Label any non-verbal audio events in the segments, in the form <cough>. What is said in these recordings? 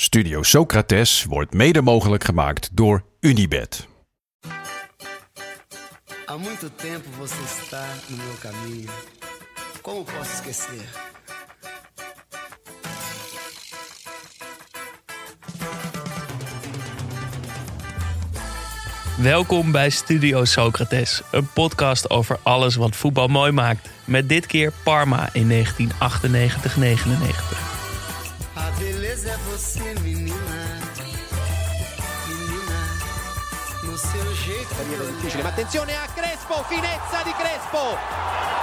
Studio Socrates wordt mede mogelijk gemaakt door Unibed. Há muito tempo você está no meu caminho. Como posso esquecer? Welkom bij Studio Socrates, een podcast over alles wat voetbal mooi maakt. Met dit keer Parma in 1998-99. É você, menina. Menina, no seu jeito. Daniele difficile, ma attenzione a Crespo, finezza di Crespo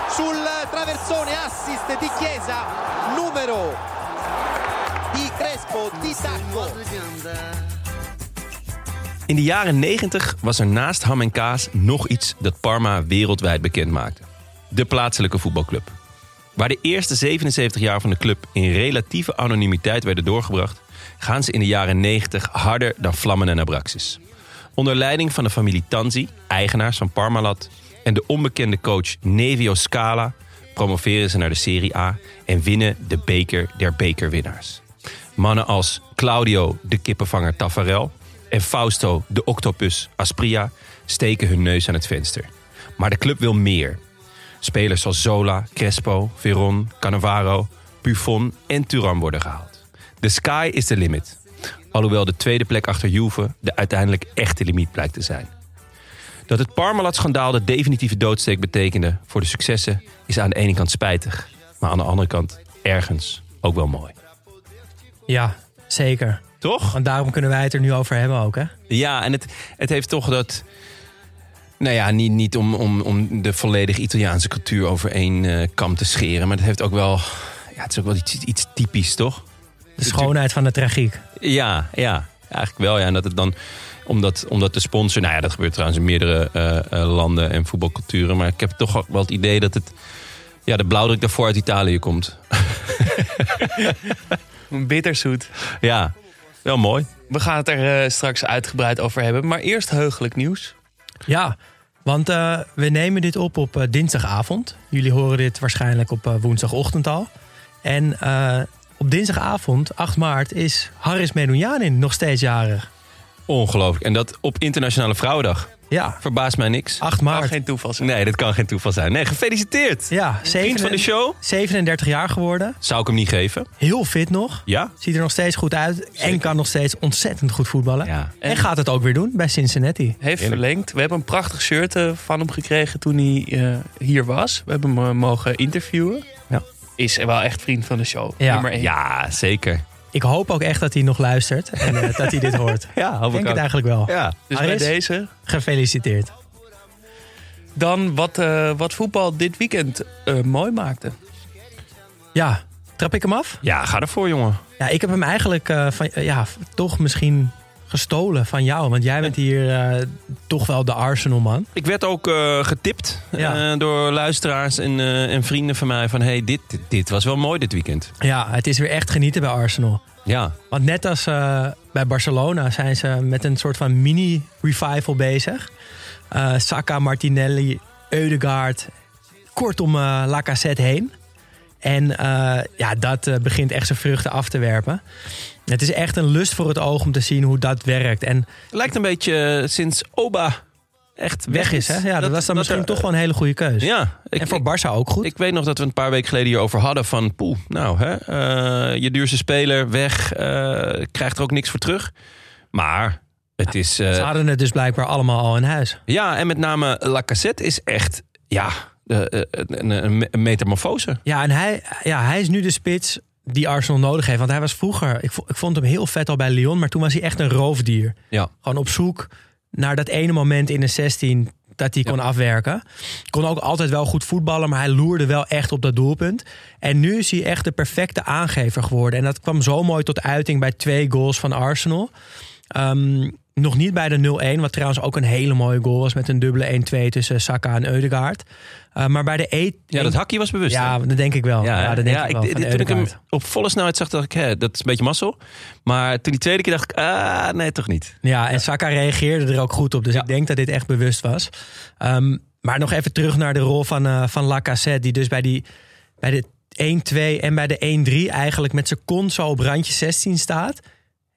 sul traversone, assist di Chiesa, numero di Crespo, di tacco. In de jaren 90 was er naast ham en kaas nog iets dat Parma wereldwijd bekend maakte. De plaatselijke voetbalclub. Waar de eerste 77 jaar van de club in relatieve anonimiteit werden doorgebracht, gaan ze in de jaren 90 harder dan vlammen en abraxas. Onder leiding van de familie Tanzi, eigenaars van Parmalat, en de onbekende coach Nevio Scala promoveren ze naar de Serie A en winnen de beker der bekerwinnaars. Mannen als Claudio de kippenvanger Taffarel en Fausto de octopus Aspria steken hun neus aan het venster. Maar de club wil meer. Spelers zoals Zola, Crespo, Veron, Cannavaro, Buffon en Turan worden gehaald. The sky is the limit. Alhoewel de tweede plek achter Juve de uiteindelijk echte limiet blijkt te zijn. Dat het Parmalat-schandaal de definitieve doodsteek betekende voor de successen is aan de ene kant spijtig, maar aan de andere kant ergens ook wel mooi. Ja, zeker. Toch? Want daarom kunnen wij het er nu over hebben ook, hè? Ja, en het, het heeft toch dat. Nou ja, niet, niet om, om, om de volledige Italiaanse cultuur over één eh, kam te scheren. Maar het heeft ook wel. Ja, het is ook wel iets, iets typisch, toch? De schoonheid van de tragiek. Ja, ja, eigenlijk wel. Ja. En dat het dan. Omdat, omdat de sponsor. Nou ja, dat gebeurt trouwens in meerdere eh, eh, landen en voetbalculturen. Maar ik heb toch wel het idee dat het. Ja, de blauwdruk daarvoor uit Italië komt. <laughs> Bitterzoet. Ja, wel mooi. We gaan het er straks uitgebreid over hebben. Maar eerst heugelijk nieuws. Ja, want eh, we nemen dit op op eh, dinsdagavond. Jullie horen dit waarschijnlijk op eh, woensdagochtend al. En op dinsdagavond, 8 maart, is Haris Medunjanin nog steeds jarig. Ongelooflijk. En dat op Internationale Vrouwendag. Ja, Verbaast mij niks. 8 Kan maart. geen toeval zijn. Nee, dat kan geen toeval zijn. Nee, gefeliciteerd. Ja, Vriend van de show. 37 jaar geworden. Zou ik hem niet geven? Heel fit nog. Ja? Ziet er nog steeds goed uit. En kan nog steeds ontzettend goed voetballen. Ja. En gaat het ook weer doen bij Cincinnati. Heeft verlengd. We hebben een prachtig shirt eh, van hem gekregen toen hij eh, hier was. We hebben hem eh, mogen interviewen. Ja. Is wel echt vriend van de show. Ja. Nummer. Ja, zeker. Ik hoop ook echt dat hij nog luistert en eh, dat hij dit hoort. <laughs> Ja, Ik hoop denk ik het eigenlijk wel. Ja. Dus bij deze. Gefeliciteerd. Dan wat, eh, wat voetbal dit weekend eh, mooi maakte. Ja, trap ik hem af? ja, ga ervoor, jongen. Ja, ik heb hem eigenlijk eh, van, ja, toch misschien gestolen van jou. Want jij bent hier eh, toch wel de Arsenal-man. Ik werd ook eh, getipt Ja. eh, door luisteraars en, en vrienden van mij van... hey, dit, dit, dit was wel mooi dit weekend. Ja, het is weer echt genieten bij Arsenal. Ja, Want net als bij Barcelona zijn ze met een soort van mini-revival bezig. Saka, Martinelli, Eudegaard, kortom eh Lacazette heen. En ja, dat begint echt zijn vruchten af te werpen. Het is echt een lust voor het oog om te zien hoe dat werkt. En lijkt een beetje eh, sinds Oba echt weg, weg is, hè? Ja, dat, was dan misschien toch wel een hele goede keuze. Ja, ik, en voor Barça ook goed. ik weet nog dat we een paar weken geleden hierover hadden van... poeh, nou, hè, eh, je duurste speler weg, eh, krijgt er ook niks voor terug. Maar Het is, eh, Ze hadden het dus blijkbaar allemaal al in huis. ja, en met name Lacazette is echt, ja, eh, eh, een, een, een metamorfose. Ja, en hij, ja, hij is nu de spits die Arsenal nodig heeft. Want hij was vroeger, ik, ik vond hem heel vet al bij Lyon, maar toen was hij echt een roofdier. Ja. Gewoon op zoek naar dat ene moment in de 16 dat hij kon afwerken. Kon ook altijd wel goed voetballen, maar hij loerde wel echt op dat doelpunt. En nu is hij echt de perfecte aangever geworden. En dat kwam zo mooi tot uiting bij twee goals van Arsenal. Ehm, nog niet bij de 0-1, wat trouwens ook een hele mooie goal was met een dubbele 1-2 tussen Saka en Eudegaard. Eh, maar bij de E. Ja, dat hakje was bewust. Ja, hè? dat denk ik wel. Ja, dat denk Ja, ik wel. ik- toen ik hem op volle snelheid zag, dacht ik, hè, dat is een beetje mazzel. Maar toen die tweede keer dacht ik, ah, nee, toch niet. Ja, en Saka reageerde er ook goed op. Dus Ja. ik denk dat dit echt bewust was. Ehm, maar nog even terug naar de rol van, eh van Lacazette. Die dus bij, die, bij de 1-2 en bij de 1-3 eigenlijk met zijn kont zo op randje 16 staat.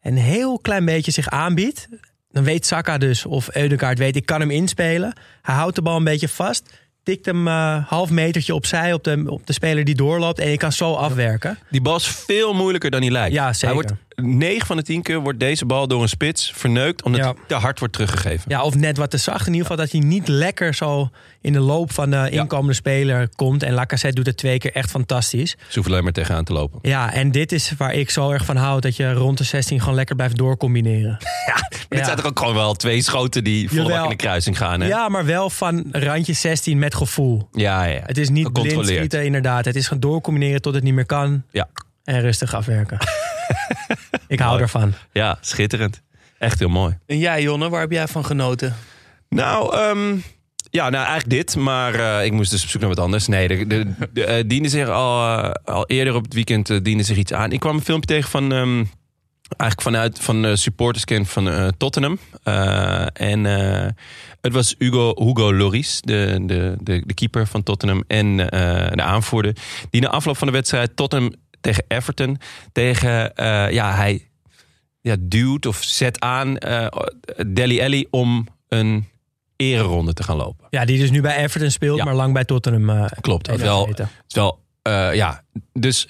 En een heel klein beetje zich aanbiedt. Dan weet Saka dus, of Eudegaard weet, ik kan hem inspelen. Hij houdt de bal een beetje vast. Tikt hem eh half metertje opzij op de, op de speler die doorloopt. En je kan zo afwerken. Die bal is veel moeilijker dan hij lijkt. Ja, zeker. Hij wordt, 9 van de 10 keer wordt deze bal door een spits verneukt, omdat Ja. hij te hard wordt teruggegeven. Ja, of net wat te zacht. In ieder geval dat hij niet lekker zo in de loop van de inkomende speler komt. En Lacazette doet het twee keer echt fantastisch. Ze hoeven alleen maar tegenaan te lopen. Ja, en dit is waar ik zo erg van hou. Dat je rond de 16 gewoon lekker blijft doorcombineren. <laughs> Maar dit Ja. zijn er ook gewoon wel twee schoten die Jawel. in de kruising gaan. Hè? Ja, maar wel van randje 16 met gevoel. ja, ja. Het is niet blind schieten inderdaad. Het is gewoon doorcombineren tot het niet meer kan. Ja. En rustig afwerken. <laughs> ik hou Mooi. ervan. ja, schitterend. Echt heel mooi. En jij, Jonne, waar heb jij van genoten? Nou, ehm, ja, nou eigenlijk dit, maar eh, ik moest dus op zoek naar wat anders. Nee, de, de, de, eh, diende zich al, eh, al eerder op het weekend diende zich iets aan. Ik kwam een filmpje tegen van, ehm, eigenlijk vanuit van van eh, Tottenham. Eh, en eh, het was Hugo, Hugo Lloris, de, de, de, de keeper van Tottenham en eh, de aanvoerder. Die na afloop van de wedstrijd Tottenham tegen Everton, tegen, eh, ja, hij ja, duwt of zet aan eh Deli Alli om een ereronde te gaan lopen. Ja, die dus nu bij Everton speelt, Ja. maar lang bij Tottenham. eh, Klopt. Wel, het is wel, eh, ja, dus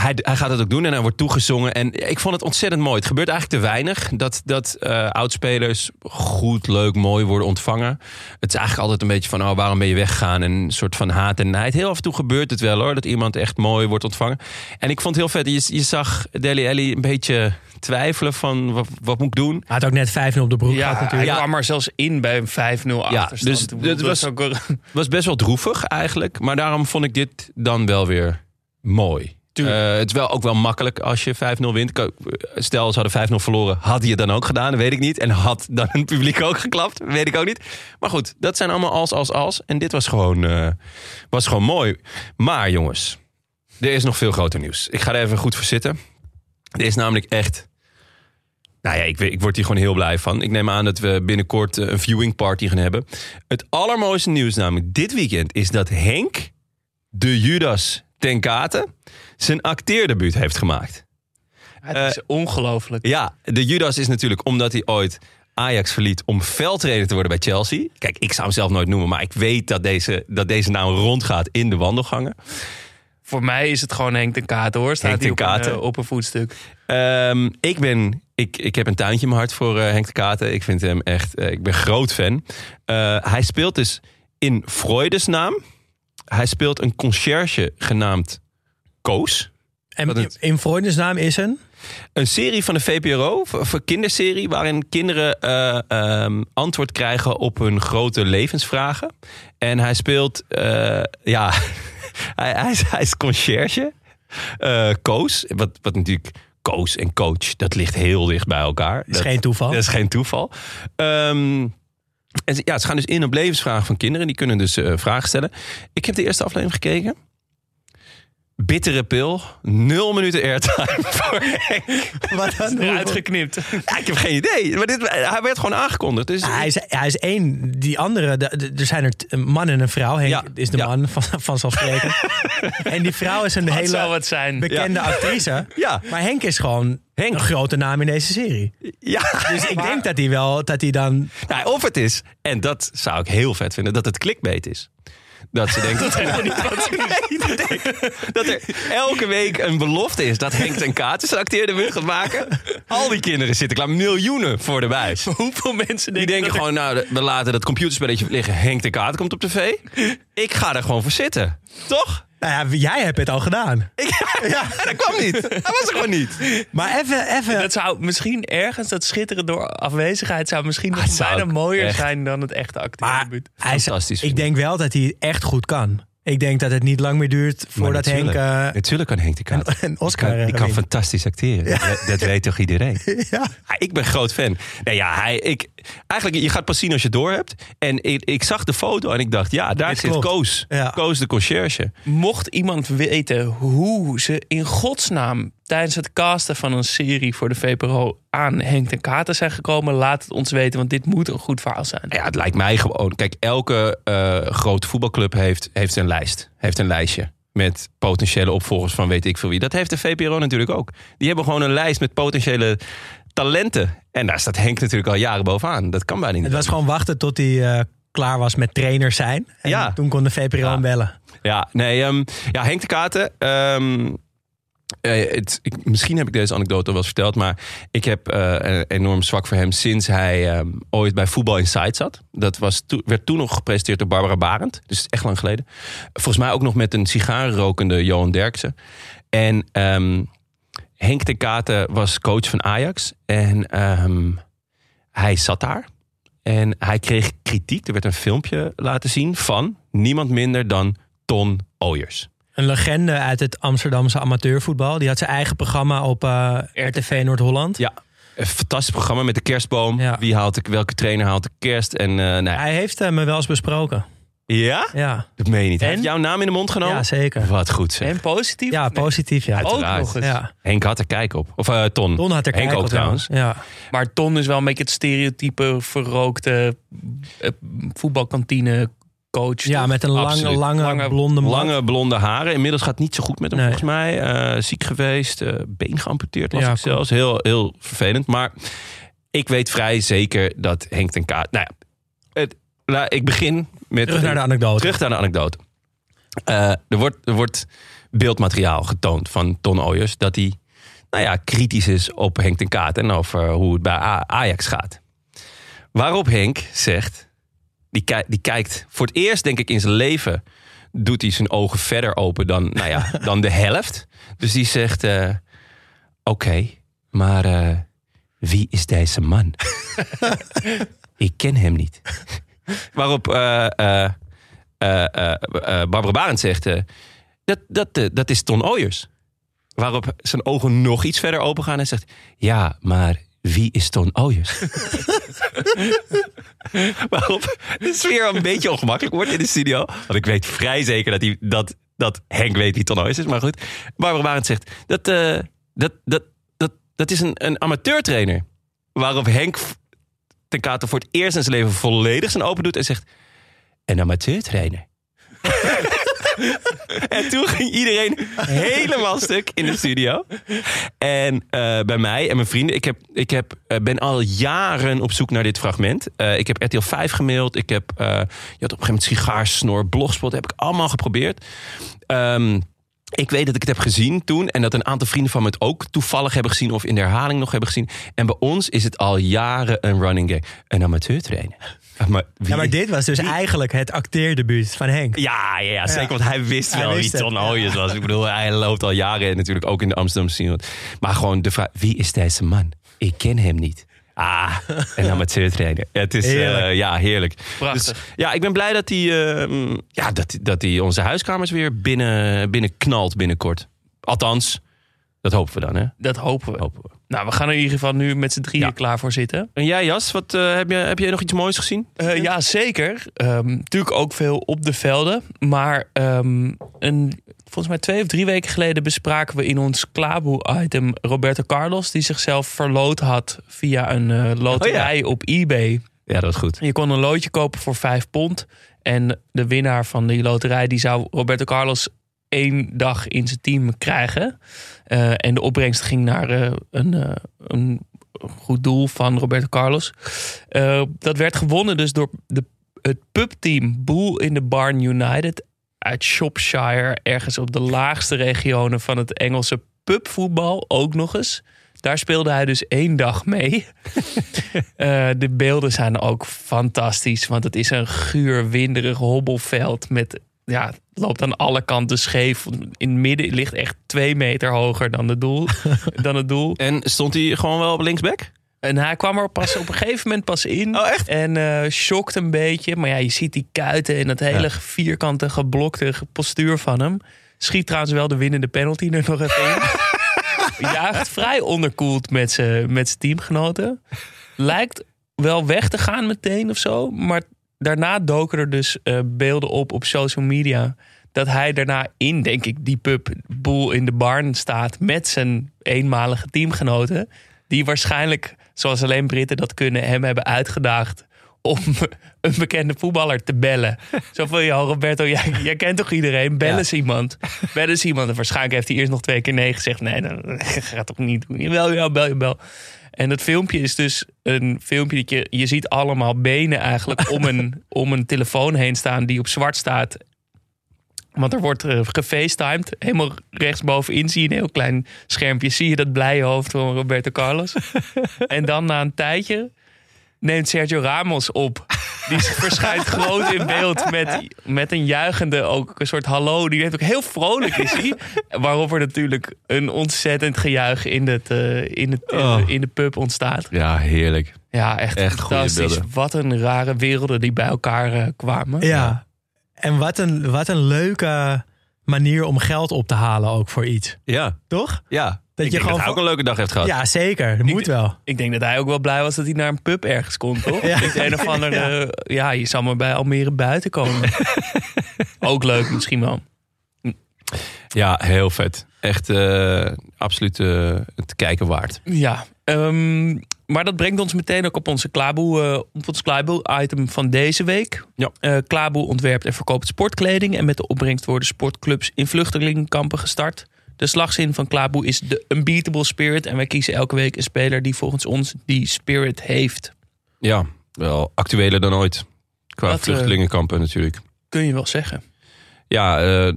hij, hij gaat het ook doen en hij wordt toegezongen. En ik vond het ontzettend mooi. Het gebeurt eigenlijk te weinig dat, dat eh, oudspelers goed, leuk, mooi worden ontvangen. Het is eigenlijk altijd een beetje van, oh, waarom ben je weggegaan? En een soort van haat en nijd. Heel af en toe gebeurt het wel hoor, dat iemand echt mooi wordt ontvangen. En ik vond het heel vet. Je, je zag Deli Alli een beetje twijfelen van, wat, wat moet ik doen? Hij had ook net 5-0 op de broek Ja, gehad hij natuurlijk. kwam er zelfs in bij een 5-0 achterstand. dus dat was- ook Het was best wel droevig eigenlijk. Maar daarom vond ik dit dan wel weer mooi. Eh, het is wel ook wel makkelijk als je 5-0 wint. Stel, ze hadden 5-0 verloren. Had hij het dan ook gedaan? Dat weet ik niet. En had dan het publiek ook geklapt? Weet ik ook niet. Maar goed, dat zijn allemaal als, als, als. En dit was gewoon, eh, was gewoon mooi. Maar jongens, er is nog veel groter nieuws. Ik ga er even goed voor zitten. Er is namelijk echt... Nou ja, ik, ik word hier gewoon heel blij van. Ik neem aan dat we binnenkort eh, een viewing party gaan hebben. Het allermooiste nieuws namelijk dit weekend is dat Henk de Judas ten Kate zijn acteerdebuut heeft gemaakt. Het is ongelooflijk. Ja, de Judas is natuurlijk omdat hij ooit Ajax verliet om veldtrainer te worden bij Chelsea. Kijk, ik zou hem zelf nooit noemen, maar ik weet dat deze, dat deze naam rondgaat in de wandelgangen. Voor mij is het gewoon Henk ten Katen hoor. Staat hij op, een, eh, op een voetstuk. Ehm, ik, ben, ik, ik heb een tuintje in mijn hart voor eh, Henk de Katen. Ik vind hem echt, eh, ik ben groot fan. Eh, hij speelt dus in Freudes naam. Hij speelt een conciërge genaamd Koos. En in naam is een... Een serie van de VPRO, voor voor kinderserie, waarin kinderen eh, ehm, antwoord krijgen op hun grote levensvragen. En hij speelt, eh, ja, <laughs> hij, hij, is, hij is conciërge, eh, Koos. Wat, wat natuurlijk, Koos en coach, dat ligt heel dicht bij elkaar. is geen toeval. Dat is geen toeval. Ehm, en ze, ja, ze gaan dus in op levensvragen van kinderen. Die kunnen dus eh, vragen stellen. Ik heb de eerste aflevering gekeken. Bittere pil. Nul minuten airtime <laughs> voor Henk. Wat dan? Eruit geknipt. Ja, ik heb geen idee. Maar dit, hij werd gewoon aangekondigd. Dus Hij is, hij is één. Die andere, de- de- er zijn er een man en een vrouw. Henk Ja, is de man van, vanzelfsprekend. <laughs> en die vrouw is een Wat hele het zijn? bekende actrice. <laughs> Ja. Maar Henk is gewoon Henk. een grote naam in deze serie. ja. Dus ik denk dat hij wel, dat hij dan... Nou, of het is, en dat zou ik heel vet vinden, dat het clickbait is. Dat ze denkt dat, er- <laughs> <laughs> dat er elke week een belofte is dat Henk ten Kaat zijn acteerde gaat maken. Al die kinderen zitten klaar, miljoenen voor de buis. Hoeveel mensen Die denken, denken dat er- gewoon, nou, we laten dat computerspelletje liggen. Henk ten Kaat komt op tv. Ik ga er gewoon voor zitten. Toch? Nou ja, jij hebt het al gedaan. <laughs> Ik, ja, <laughs> dat kwam niet. Dat was er gewoon niet. Maar even, even. Dat zou misschien ergens, dat schitteren door afwezigheid, zou misschien nog Ah, zou bijna mooier echt- zijn dan het echte Maar acteerdebuut. hij is- Fantastisch Ik ik. denk wel dat hij het echt goed kan. Ik denk dat het niet lang meer duurt voordat Henk natuurlijk- eh, Natuurlijk kan Henk de Kaat. <laughs> een Die Oscar kan, die eh, kan fantastisch acteren. Dat, dat weet toch iedereen? Ja. Ja, ik ben groot fan. Nee, ja, hij, ik, eigenlijk, je gaat pas zien als je het door hebt. En ik, ik zag de foto en ik dacht, ja, daar Dit zit klopt. Koos. Ja. Koos de conciërge. Mocht iemand weten hoe ze in godsnaam tijdens het casten van een serie voor de VPRO aan Henk ten Katen zijn gekomen, laat het ons weten, want dit moet een goed verhaal zijn. Ja, het lijkt mij gewoon. Kijk, elke eh, grote voetbalclub heeft, heeft een lijst. Heeft een lijstje. Met potentiële opvolgers van weet ik veel wie. Dat heeft de VPRO natuurlijk ook. Die hebben gewoon een lijst met potentiële talenten. En daar staat Henk natuurlijk al jaren bovenaan. Dat kan bijna niet. Het was gewoon wachten tot hij eh, klaar was met trainer zijn. En Ja. toen kon de VPRO Ja. bellen. Ja, nee, ehm, ja, Henk de Katen. ehm, eh, het, ik, misschien heb ik deze anekdote al wel eens verteld, maar ik heb eh, een enorm zwak voor hem sinds hij ehm, ooit bij Voetbal Inside zat. Dat was to- werd toen nog gepresenteerd door Barbara Barend, dus echt lang geleden. Volgens mij ook nog met een sigarenrokende Johan Derksen. En Henk de Katen was coach van Ajax en ehm, hij zat daar. En hij kreeg kritiek. Er werd een filmpje laten zien van niemand minder dan Ton Ooyers. Een legende uit het Amsterdamse amateurvoetbal. Die had zijn eigen programma op eh, RTV Noord-Holland. Ja, een fantastisch programma met de kerstboom. Ja. Wie haalt de, welke trainer haalt de kerst? En, eh, nou, ja. Hij heeft eh, me wel eens besproken. Ja? Ja, Dat meen je niet. Hij En? heeft jouw naam in de mond genomen? ja zeker. Wat goed zeg. En positief? Ja, Nee. positief ja. Ook Uiteraard. nog eens. Ja. Henk had er kijk op. Of eh, Ton. Don had er Henk kijk ook op trouwens. Ja. Maar Ton is wel een beetje het stereotype verrookte eh, voetbalkantine coach. ja, toch? met een lange, Absoluut. lange, Lange- blonde man. Lange blonde haren. Inmiddels gaat het niet zo goed met hem Nee. volgens mij. Eh, ziek geweest. eh, been geamputeerd las Ja, ik zelfs. Heel, heel vervelend. Maar ik weet vrij zeker dat Henk ten Kaat... Nou ja, la- ik begin met... Terug naar de anekdote. Terug naar de anekdote. Eh, er, wordt, er wordt beeldmateriaal getoond van Ton Ooyers... dat hij nou ja, kritisch is op Henk ten Kaat... en over hoe het bij Ajax gaat. Waarop Henk zegt... Die, die kijkt voor het eerst, denk ik, in zijn leven... doet hij zijn ogen verder open dan, nou ja, <laughs> dan de helft. Dus die zegt... eh, Oké, maar eh, wie is deze man? <laughs> ik ken hem niet. <laughs> Waarop eh, eh, eh, Barbara Barend zegt... dat, dat, dat is Ton Ooyers. Waarop zijn ogen nog iets verder open gaan en zegt... Ja, maar wie is Ton Ooyers? <laughs> Waarop de sfeer een beetje ongemakkelijk wordt in de studio. Want ik weet vrij zeker dat, hij, dat, dat Henk weet wie Ton Ooyers is. Maar goed, Barbara Barend zegt... Dat, dat, dat, dat, dat is een, een amateurtrainer. Waarop Henk ten Katen voor het eerst in zijn leven volledig zijn open doet en zegt... Een amateurtrainer. <laughs> en toen ging iedereen helemaal stuk in de studio. En eh, bij mij en mijn vrienden, ik, heb, ik heb, eh, ben al jaren op zoek naar dit fragment. Eh, ik heb RTL 5 gemaild. Ik heb, je op een gegeven moment sigaarsnor, blogspot, heb ik allemaal geprobeerd. Ehm, ik weet dat ik het heb gezien toen. En dat een aantal vrienden van me het ook toevallig hebben gezien. Of in de herhaling nog hebben gezien. En bij ons is het al jaren een running gag. Een amateurtrainer. Ah, Maar wie- Ja, maar dit was dus eigenlijk het acteerdebuut van Henk. ja, ja, ja, zeker. Want hij wist Hij wel wist wie Ton ja. Ooyers was. Ik bedoel, hij loopt al jaren natuurlijk ook in de Amsterdamse scene. Maar gewoon de vraag, wie is deze man? Ik ken hem niet. Ah, een amateurtrainer. Het is, eh, Heerlijk. ja, heerlijk. Prachtig. Dus ja, ik ben blij dat hij, eh, ja, dat, dat hij onze huiskamers weer binnen, binnen knalt binnenkort. Althans, dat hopen we dan, hè? Dat hopen we. Hopen we. Nou, we gaan er in ieder geval nu met z'n drieën Ja. klaar voor zitten. En jij, Jas, wat, eh, heb, je, heb jij nog iets moois gezien? Eh, ja, zeker. Ehm, natuurlijk ook veel op de velden. Maar ehm, een, volgens mij twee of drie weken geleden bespraken we in ons Klaboe-item Roberto Carlos... die zichzelf verloot had via een eh, loterij op eBay. Ja, dat is goed. Je kon een loodje kopen voor 5 pond. En de winnaar van die loterij die zou Roberto Carlos één dag in zijn team krijgen. Eh, en de opbrengst ging naar eh, een, een goed doel van Roberto Carlos. Dat werd gewonnen dus door de het pubteam Bull in the Barn United uit Shropshire, ergens op de laagste regionen van het Engelse pubvoetbal ook nog eens. Daar speelde hij dus één dag mee. <laughs> Eh, de beelden zijn ook fantastisch, want het is een guur, winderig hobbelveld met ja, het loopt aan alle kanten scheef. In het midden ligt echt twee meter hoger dan, de doel, <laughs> dan het doel. En stond hij gewoon wel op linksback? En hij kwam er pas op een gegeven moment pas in. Oh, echt? En eh shocked een beetje. Maar ja, je ziet die kuiten en dat hele vierkante geblokte postuur van hem. Schiet trouwens wel de winnende penalty er nog even in. <laughs> Juicht vrij onderkoeld met zijn met zijn teamgenoten. Lijkt wel weg te gaan meteen of zo. Maar daarna doken er dus eh, beelden op op social media. Dat hij daarna in, denk ik, die pub boel in de barn staat. Met zijn eenmalige teamgenoten. Die waarschijnlijk, zoals alleen Britten dat kunnen, hem hebben uitgedaagd. Om <laughs> een bekende voetballer te bellen. Zo van, ja, Roberto, jij, jij kent toch iedereen? Bel Ja. eens iemand. Bel eens iemand. En waarschijnlijk heeft hij eerst nog twee keer nee gezegd. Nee, dat <laughs> gaat toch niet doen. Jawel, ja, bel je, bel. En dat filmpje is dus een filmpje dat je... Je ziet allemaal benen eigenlijk om een, <laughs> om een telefoon heen staan die op zwart staat. Want er wordt uh, gefacetimed. Helemaal rechtsbovenin zie je een heel klein schermpje. Zie je dat blije hoofd van Roberto Carlos. <laughs> en dan na een tijdje neemt Sergio Ramos op. Die <laughs> verschijnt groot in beeld met, met een juichende, ook een soort hallo. Die heeft ook heel vrolijk is hij. Waarop er natuurlijk een ontzettend gejuich in, het, uh, in, het, uh, Oh. in de pub ontstaat. Ja, heerlijk. Ja, echt, Echt fantastisch. Wat een rare werelden die bij elkaar uh, kwamen. Ja. En wat een, wat een leuke manier om geld op te halen ook voor iets. Ja, Toch? ja. Dat ik je denk gewoon dat hij ook een leuke dag heeft gehad. Ja, zeker. Dat moet wel. Ik denk dat hij ook wel blij was dat hij naar een pub ergens kon, toch? Ja. Niet een of andere... <laughs> Ja. je zal maar bij Almere buiten komen. <laughs> ook leuk misschien wel. Ja, heel vet. Echt eh, absoluut eh, het kijken waard. Ja, ehm, maar dat brengt ons meteen ook op onze Klaboe, eh, op ons Klaboe-item van deze week. Ja. Eh, Klaboe ontwerpt en verkoopt sportkleding. En met de opbrengst worden sportclubs in vluchtelingenkampen gestart. De slagzin van Klaboe is de unbeatable spirit. En wij kiezen elke week een speler die volgens ons die spirit heeft. Ja, wel actueler dan ooit. Qua Dat, eh, vluchtelingenkampen natuurlijk. Kun je wel zeggen. Ja, eh,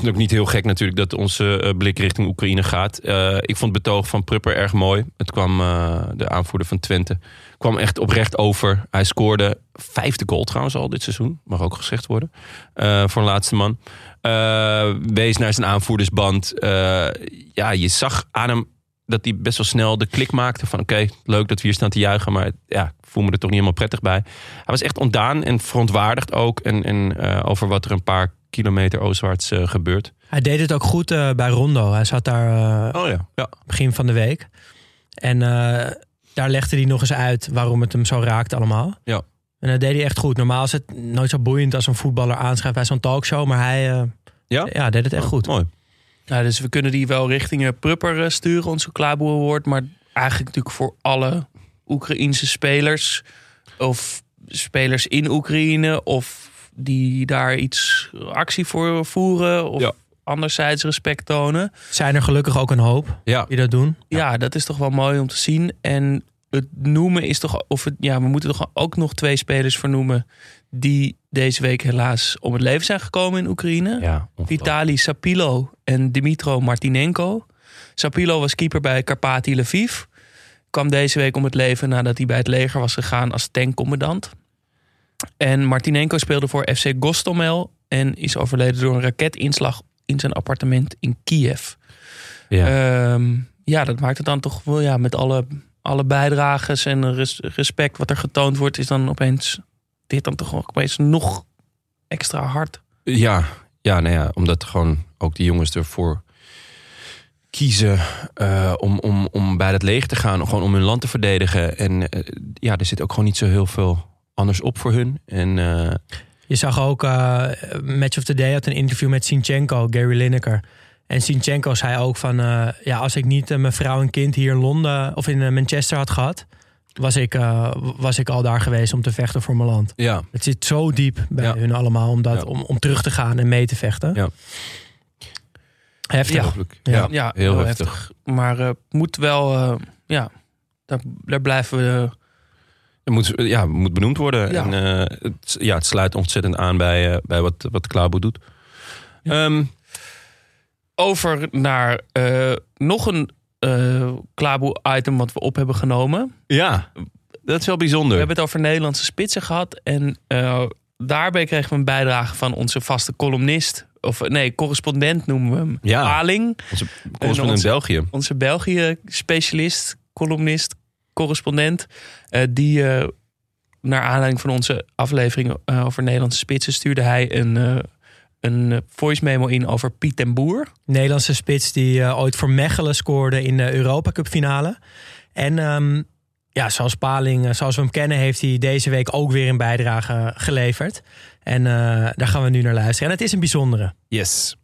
het is ook niet heel gek natuurlijk dat onze eh, blik richting Oekraïne gaat. Eh, ik vond het betoog van Prupper erg mooi. Het kwam, eh, de aanvoerder van Twente, kwam echt oprecht over. Hij scoorde vijfde goal trouwens al dit seizoen. Mag ook gezegd worden. voor een laatste man. Wees naar zijn aanvoerdersband. Ja, je zag aan hem dat hij best wel snel de klik maakte. Van oké, leuk dat we hier staan te juichen. Maar ja, ik voel me er toch niet helemaal prettig bij. Hij was echt ontdaan en verontwaardigd ook. En, en over wat er een paar kilometer oostwaarts eh, gebeurt. Hij deed het ook goed eh, bij Rondo. Hij zat daar eh, Oh ja. ja. begin van de week. En eh, daar legde hij nog eens uit waarom het hem zo raakte allemaal. Ja. En dat deed hij echt goed. Normaal is het nooit zo boeiend als een voetballer aanschrijft bij zo'n talkshow. Maar hij eh, Ja? ja, deed het echt goed. Mooi. Nou, dus we kunnen die wel richting Prupper sturen, onze Klaboe Award. Maar eigenlijk natuurlijk voor alle Oekraïense spelers. Of spelers in Oekraïne. Of die daar iets actie voor voeren. Of Ja. anderzijds respect tonen. Zijn er gelukkig ook een hoop Ja. die dat doen. Ja. dat is toch wel mooi om te zien. En het noemen is toch... Of het, ja, we moeten toch ook nog twee spelers vernoemen... die deze week helaas om het leven zijn gekomen in Oekraïne. Ja, Vitali Sapilo en Dimitro Martinenko. Sapilo was keeper bij Karpati Lviv. Kwam deze week om het leven nadat hij bij het leger was gegaan als tankcommandant. En Martinenko speelde voor FC Gostomel en is overleden door een raketinslag in zijn appartement in Kiev. Ja. Ehm, ja, dat maakt het dan toch wel ja, met alle, alle bijdrages en res- respect wat er getoond wordt, is dan opeens dit dan toch opeens nog extra hard. Ja, ja, nou ja, omdat gewoon ook die jongens ervoor kiezen eh, om, om, om bij het leger te gaan, gewoon om hun land te verdedigen. En eh, ja, er zit ook gewoon niet zo heel veel anders op voor hun. En eh, Je zag ook eh, Match of the Day had een interview met Sinchenko, Gary Lineker. En Sinchenko zei ook van, eh, ja, als ik niet mijn vrouw en kind hier in Londen of in Manchester had gehad, was ik, eh, was ik al daar geweest om te vechten voor mijn land. ja, Het zit zo diep bij Ja. hun allemaal om, dat, Ja. om, om terug te gaan en mee te vechten. Ja. Heftig. Ja. Ja. Ja, heel heel heftig. Maar eh moet wel, eh, ja, daar, daar blijven we. Moet, ja, moet benoemd worden. Ja. En, eh, het, ja, het sluit ontzettend aan bij, eh, bij wat, wat Klabo doet. Ehm, Over naar eh, nog een eh Klaboe-item wat we op hebben genomen. ja, dat is wel bijzonder. We hebben het over Nederlandse spitsen gehad. En daarbij kregen we een bijdrage van onze vaste columnist. Of nee, correspondent noemen we hem. Ja. Paling. Onze correspondent onze- België. Onze België-specialist, columnist, correspondent. eh, die eh, naar aanleiding van onze aflevering eh, over Nederlandse spitsen... stuurde hij een, eh, een voice memo in over Piet den Boer. Nederlandse spits die ooit voor Mechelen scoorde in de Europa Cup finale. En ehm, ja, zoals Paling, zoals we hem kennen, heeft hij deze week ook weer een bijdrage geleverd. En eh, daar gaan we nu naar luisteren. En het is een bijzondere. Yes.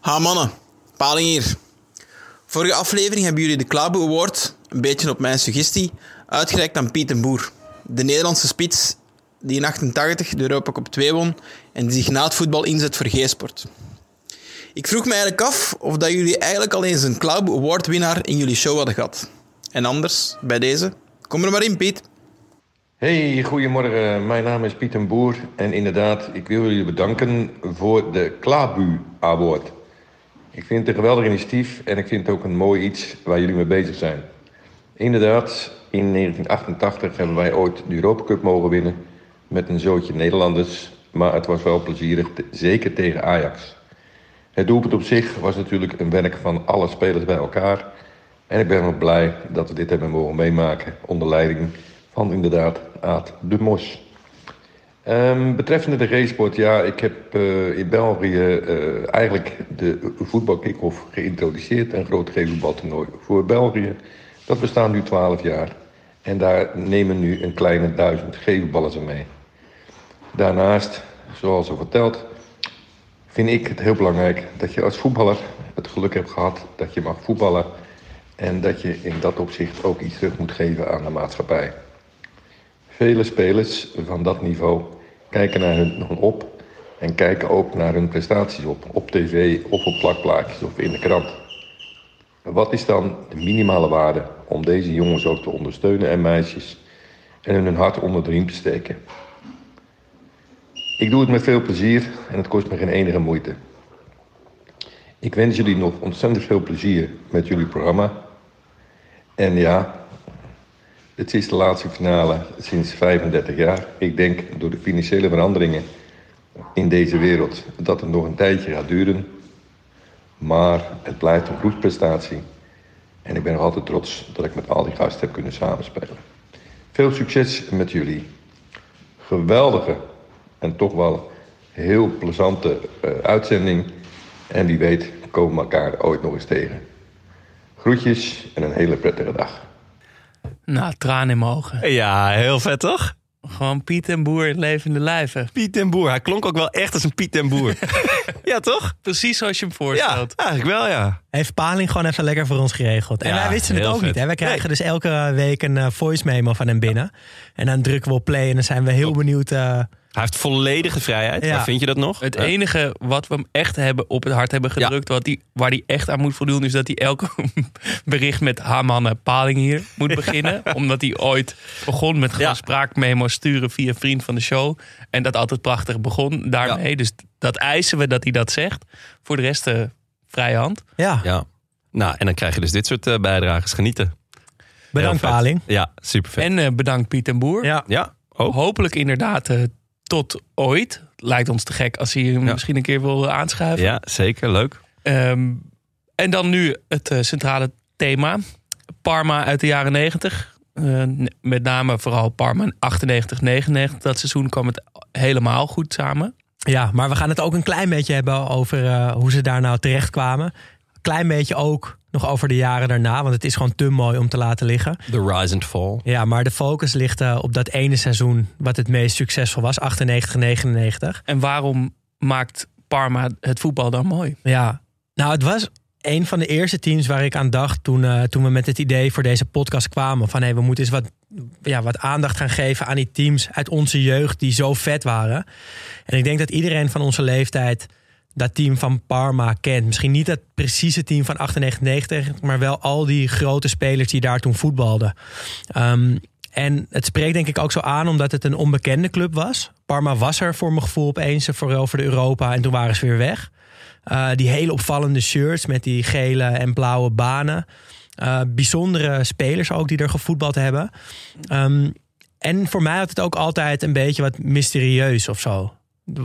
Ha mannen, Paling hier. Vorige aflevering hebben jullie de Klabu Award, een beetje op mijn suggestie, uitgereikt aan Piet den Boer. De Nederlandse spits die in 88 de Europa Cup 2 won en die zich na het voetbal inzet voor G-sport. Ik vroeg me eigenlijk af of dat jullie eigenlijk al eens een Klabu Award winnaar in jullie show hadden gehad. En anders, bij deze, kom er maar in Piet. Hey, goedemorgen. Mijn naam is Piet en Boer. En inderdaad, ik wil jullie bedanken voor de Klabu Award. Ik vind het een geweldig initiatief en ik vind het ook een mooi iets waar jullie mee bezig zijn. Inderdaad, in 1988 hebben wij ooit de Europa Cup mogen winnen met een zootje Nederlanders. Maar het was wel plezierig, zeker tegen Ajax. Het doelpunt op zich was natuurlijk een werk van alle spelers bij elkaar. En ik ben wel blij dat we dit hebben mogen meemaken onder leiding van inderdaad Aad de Mos. Ehm, betreffende de racesport, ja, ik heb eh, in België eh, eigenlijk de voetbalkick-off geïntroduceerd. Een groot G-voetbaltoernooi voor België. Dat bestaat nu 12 jaar. En daar nemen nu een kleine duizend G-voetballers aan mee. Daarnaast, zoals al verteld, vind ik het heel belangrijk dat je als voetballer het geluk hebt gehad dat je mag voetballen. En dat je in dat opzicht ook iets terug moet geven aan de maatschappij. Vele spelers van dat niveau kijken naar hun op en kijken ook naar hun prestaties op. Op tv of op plakplaatjes of in de krant. Wat is dan de minimale waarde om deze jongens ook te ondersteunen en meisjes en hun hart onder de riem te steken? Ik doe het met veel plezier en het kost me geen enige moeite. Ik wens jullie nog ontzettend veel plezier met jullie programma. En ja, het is de laatste finale sinds 35 jaar. Ik denk door de financiële veranderingen in deze wereld dat het nog een tijdje gaat duren. Maar het blijft een groepsprestatie. En ik ben nog altijd trots dat ik met al die gasten heb kunnen samenspelen. Veel succes met jullie. Geweldige en toch wel heel plezante eh, uitzending. En wie weet komen we elkaar ooit nog eens tegen. Groetjes en een hele prettige dag. Nou, tranen in mijn ogen. Ja, heel vet toch? Gewoon Piet en Boer in levende lijven. Piet en Boer. Hij klonk ook wel echt als een Piet en Boer. <laughs> ja, toch? Precies zoals je hem Ja, voorstelt. eigenlijk wel, ja. Heeft Paling gewoon even lekker voor ons geregeld. En Ja, wij wisten het ook vet. niet. Hè? Wij krijgen Nee. dus elke week een eh, voice memo van hem binnen. En dan drukken we op play en dan zijn we heel benieuwd. eh, Hij heeft volledige vrijheid. Ja. Waar vind je dat nog? Het Eh, enige wat we hem echt hebben op het hart hebben gedrukt, wat die, waar hij echt aan moet voldoen, is dat hij elke <laughs> bericht met ha mannen, paling hier moet beginnen. <laughs> Omdat hij ooit begon met gewoon Ja. spraakmemo's sturen via vriend van de show. En dat altijd prachtig begon daarmee. Dus dat eisen we dat hij dat zegt. Voor de rest eh, vrije hand. ja, Ja. Nou, en dan krijg je dus dit soort eh, bijdrages. Genieten. bedankt. Paling. Ja, super vet. En eh, bedankt Piet en Boer. Ja. ja. Hopelijk inderdaad eh, tot ooit. Lijkt ons te gek als hij hem Ja. misschien een keer wil aanschuiven. Ja, zeker. Leuk. Ehm, en dan nu het eh, centrale thema. Parma uit de jaren 90. Eh, met name vooral Parma 98, 99. Dat seizoen kwam het helemaal goed samen. Ja, maar we gaan het ook een klein beetje hebben over eh, hoe ze daar nou terecht kwamen. Klein beetje ook nog over de jaren daarna, want het is gewoon te mooi om te laten liggen. The Rise and Fall. Ja, maar de focus ligt eh, op dat ene seizoen wat het meest succesvol was, 98, 99. En waarom maakt Parma het voetbal dan mooi? Ja, nou het was een van de eerste teams waar ik aan dacht toen, eh, toen we met het idee voor deze podcast kwamen. Van hé, we moeten eens wat, ja, wat aandacht gaan geven aan die teams uit onze jeugd die zo vet waren. En ik denk dat iedereen van onze leeftijd dat team van Parma kent. Misschien niet dat precieze team van 98, 90, maar wel al die grote spelers die daar toen voetbalden. Ehm, en het spreekt denk ik ook zo aan omdat het een onbekende club was. Parma was er voor mijn gevoel opeens vooral voor de Europa en toen waren ze weer weg. Uh, die hele opvallende shirts met die gele en blauwe banen. Uh, bijzondere spelers ook die er gevoetbald hebben. Um, en voor mij had het ook altijd een beetje wat mysterieus of zo.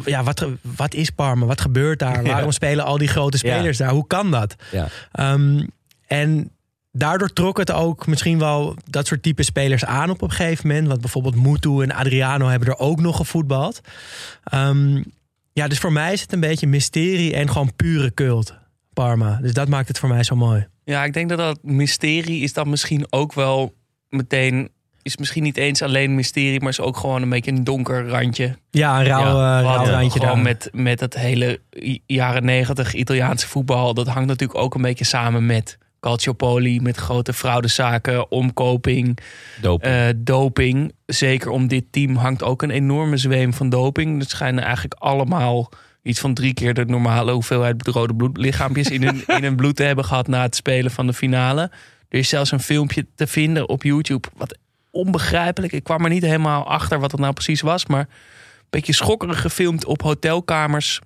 Ja, wat, wat is Parma? Wat gebeurt daar? <laughs> Waarom spelen al die grote spelers Ja. daar? Hoe kan dat? Ja. Um, en daardoor trok het ook misschien wel dat soort type spelers aan op een gegeven moment. Want bijvoorbeeld Mutu en Adriano hebben er ook nog gevoetbald. Um, ja, dus voor mij is het een beetje mysterie en gewoon pure cult. Parma. Dus dat maakt het voor mij zo mooi. Ja, ik denk dat dat mysterie is dan misschien ook wel meteen... is misschien niet eens alleen mysterie, maar is ook gewoon een beetje een donker randje. Ja, een rauw, Ja, eh, rauw randje Gewoon daar. met, met het hele jaren negentig Italiaanse voetbal. Dat hangt natuurlijk ook een beetje samen met calciopoli. Met grote fraudezaken, omkoping, Doping. eh, doping. Zeker om dit team hangt ook een enorme zweem van doping. Het schijnen eigenlijk allemaal iets van drie keer de normale hoeveelheid rode bloedlichaampjes in hun, in hun bloed te hebben gehad na het spelen van de finale. Er is zelfs een filmpje te vinden op YouTube. Wat onbegrijpelijk. Ik kwam er niet helemaal achter wat het nou precies was. Maar een beetje schokkerig gefilmd op hotelkamers.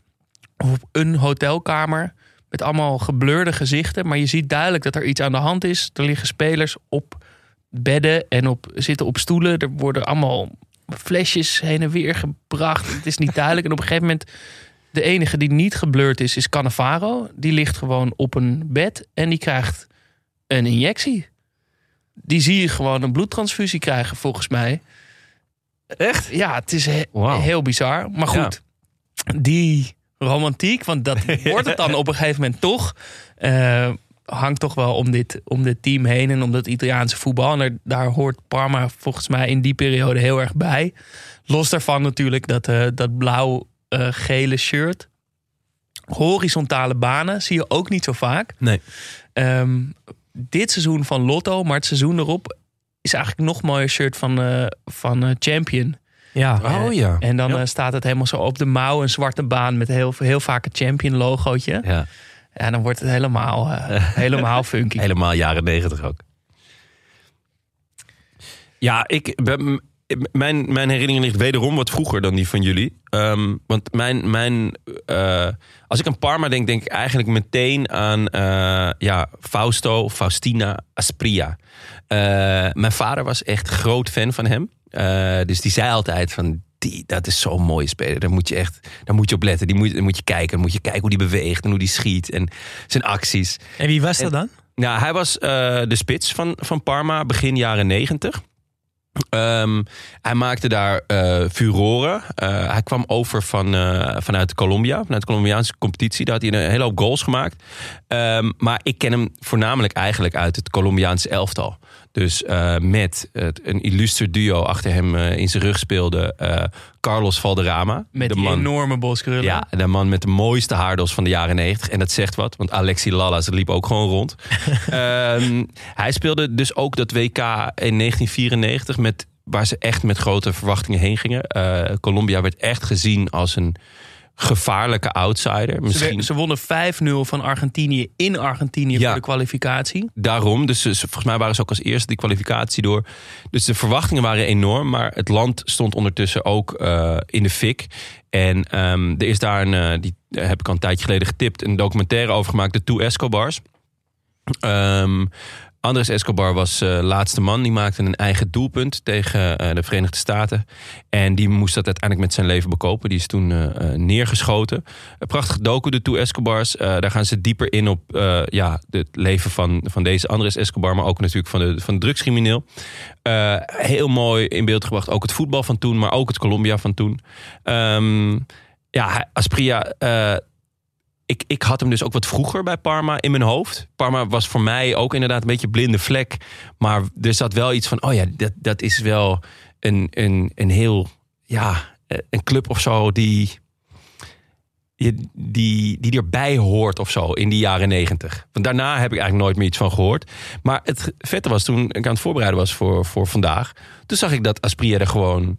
Of op een hotelkamer. Met allemaal geblurde gezichten. Maar je ziet duidelijk dat er iets aan de hand is. Er liggen spelers op bedden en op, zitten op stoelen. Er worden allemaal flesjes heen en weer gebracht. Het is niet duidelijk. En op een gegeven moment, de enige die niet geblurred is, is Cannavaro. Die ligt gewoon op een bed en die krijgt een injectie. Die zie je gewoon een bloedtransfusie krijgen, volgens mij. Echt? Ja, het is he- heel bizar. Maar goed, die romantiek, want dat <laughs> wordt het dan op een gegeven moment toch. eh, hangt toch wel om dit, om dit team heen en om dat Italiaanse voetbal. En er- daar hoort Parma volgens mij in die periode heel erg bij. Los daarvan natuurlijk dat, eh, dat blauw-gele shirt. Horizontale banen zie je ook niet zo vaak. Nee. Ehm, dit seizoen van Lotto, maar het seizoen erop is eigenlijk nog mooier shirt van, eh, van eh, Champion. Ja. Oh ja. En dan Ja. eh, staat het helemaal zo op de mouw, een zwarte baan met heel, heel vaak een Champion logootje. Ja. En dan wordt het helemaal, eh, <laughs> helemaal funky. Helemaal jaren negentig ook. Ja, ik, ben- mijn, mijn herinnering ligt wederom wat vroeger dan die van jullie. Ehm, want mijn, mijn, eh, als ik aan Parma denk, denk ik eigenlijk meteen aan eh, ja, Fausto, Faustina, Aspria. Eh, mijn vader was echt groot fan van hem. Dus die zei altijd van, die, dat is zo'n mooie speler. Daar moet je echt daar moet je op letten. Die moet, daar moet je kijken. Dan moet je kijken hoe die beweegt en hoe die schiet en zijn acties. En wie was dat dan? Nou, hij was de spits van, van Parma begin jaren negentig. Ehm, hij maakte daar eh furoren. Eh, hij kwam over van, eh, vanuit Colombia, vanuit de Colombiaanse competitie. Daar had hij een hele hoop goals gemaakt. Ehm, maar ik ken hem voornamelijk eigenlijk uit het Colombiaanse elftal. Dus eh, met het, een illuster duo achter hem eh, in zijn rug speelde eh, Carlos Valderrama. Met de die man, enorme boskrullen. ja, de man met de mooiste haardos van de jaren 90. En dat zegt wat, want Alexi Lalas liep ook gewoon rond. <laughs> Ehm, hij speelde dus ook dat WK in 1994, met, waar ze echt met grote verwachtingen heen gingen. Colombia werd echt gezien als een gevaarlijke outsider. Ze, Misschien ze wonnen 5-0 van Argentinië in Argentinië Ja. voor de kwalificatie. daarom. Dus ze- volgens mij waren ze ook als eerste die kwalificatie door. Dus de verwachtingen waren enorm. Maar het land stond ondertussen ook eh, in de fik. En ehm, er is daar een, eh, die heb ik al een tijdje geleden getipt, een documentaire over gemaakt, de Two Escobars. Ehm Andres Escobar was eh, laatste man. Die maakte een eigen doelpunt tegen eh, de Verenigde Staten. En die moest dat uiteindelijk met zijn leven bekopen. Die is toen eh, neergeschoten. Een prachtig docu, de Two Escobars. Daar gaan ze dieper in op ja, het leven van, van deze Andres Escobar. Maar ook natuurlijk van de, van de drugscrimineel. Heel mooi in beeld gebracht. Ook het voetbal van toen, maar ook het Colombia van toen. Ehm, ja, Aspria... ik, ik had hem dus ook wat vroeger bij Parma in mijn hoofd. Parma was voor mij ook inderdaad een beetje blinde vlek. Maar er zat wel iets van, oh ja, dat, dat is wel een, een, een heel, ja, een club of zo die, die, die, die erbij hoort of zo in die jaren negentig. Want daarna heb ik eigenlijk nooit meer iets van gehoord. Maar het vette was toen ik aan het voorbereiden was voor, voor vandaag. Toen zag ik dat Aspria er gewoon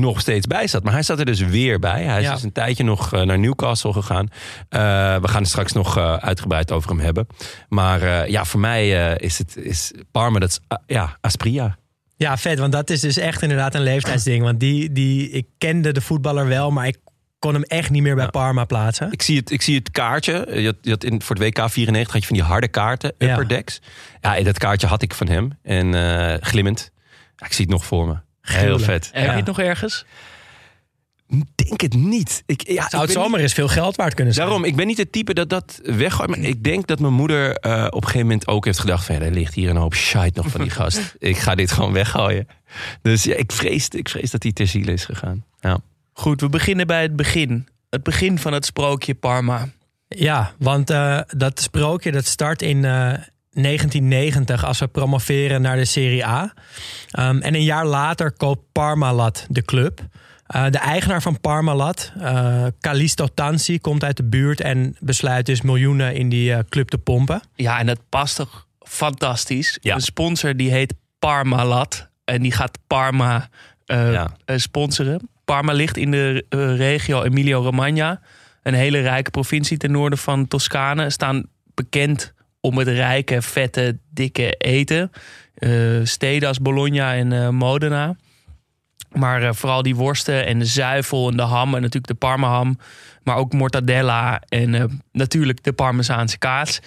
nog steeds bij zat. Maar hij zat er dus weer bij. Hij is Ja. dus een tijdje nog eh, naar Newcastle gegaan. Eh, we gaan het straks nog eh, uitgebreid over hem hebben. Maar ja, voor mij is het is Parma, dat is, ah, ja, Aspria. Ja, vet, want dat is dus echt inderdaad een leeftijdsding. Want die, die, ik kende de voetballer wel, maar ik kon hem echt niet meer bij Parma plaatsen. Ik zie het, ik zie het kaartje. Je had, je had in, voor het WK 94 had je van die harde kaarten, Ja. upper decks. Ja, dat kaartje had ik van hem. En glimmend. Ja, ik zie het nog voor me. Heel vet. Heb je het nog ergens? Denk het niet. Ik, ja, Zou ik het ben zomaar eens veel geld waard kunnen zijn? Daarom, ik ben niet het type dat dat weggooit. Maar ik denk dat mijn moeder eh, op een gegeven moment ook heeft gedacht... van ja, er ligt hier een hoop shite nog van die <laughs> gast. ik ga dit gewoon weggooien. Dus ja, ik vrees, ik vrees dat hij ter ziele is gegaan. Ja. Goed, we beginnen bij het begin. Het begin van het sprookje Parma. Ja, want eh, dat sprookje dat start in eh, 1990 als we promoveren naar de Serie A. Ehm, en een jaar later koopt Parmalat de club. Eh, de eigenaar van Parmalat, eh Calisto Tansi, komt uit de buurt en besluit dus miljoenen in die eh, club te pompen. Ja, en dat past toch fantastisch. Ja. Een sponsor die heet Parmalat. En die gaat Parma Ja. sponsoren. Parma ligt in de regio Emilia-Romagna. Een hele rijke provincie ten noorden van Toscane. Staan bekend om het rijke, vette, dikke eten. Eh, steden als Bologna en eh, Modena. Maar eh, vooral die worsten en de zuivel en de ham. En natuurlijk de parmaham. Maar ook mortadella en natuurlijk de parmezaanse kaas.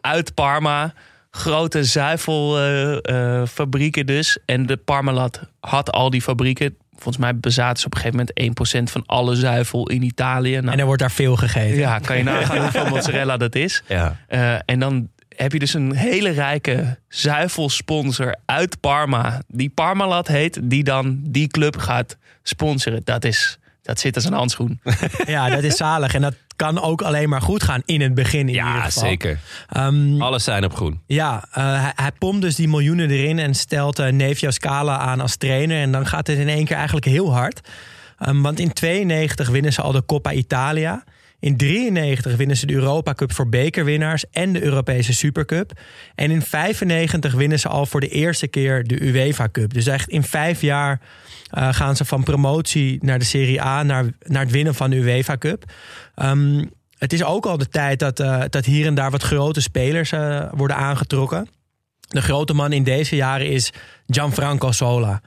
Uit Parma. Grote zuivelfabrieken dus. En de Parmalat had al die fabrieken. Volgens mij bezaten ze op een gegeven moment 1% van alle zuivel in Italië. Nou, En er wordt daar veel gegeten. ja, kan je <laughs> nagaan hoeveel mozzarella dat is. Ja. Eh, en dan heb je dus een hele rijke zuivelsponsor uit Parma. Die Parmalat heet, die dan die club gaat sponsoren. Dat, is, dat zit als een handschoen. <laughs> Ja, dat is zalig. En dat kan ook alleen maar goed gaan in het begin in ieder Ja, geval. zeker. Ehm, Alles zijn op groen. Ja, eh, hij, hij pompt dus die miljoenen erin en stelt uh, Nevio Scala aan als trainer. En dan gaat het in één keer eigenlijk heel hard. Um, want in 92 winnen ze al de Coppa Italia. In 93 winnen ze de Europa Cup voor bekerwinnaars en de Europese Supercup. En in 95 winnen ze al voor de eerste keer de UEFA Cup. Dus echt in vijf jaar uh, gaan ze van promotie naar de Serie A naar, naar het winnen van de UEFA Cup. Um, het is ook al de tijd dat, uh, dat hier en daar wat grote spelers uh, worden aangetrokken. De grote man in deze jaren is Gianfranco Sola.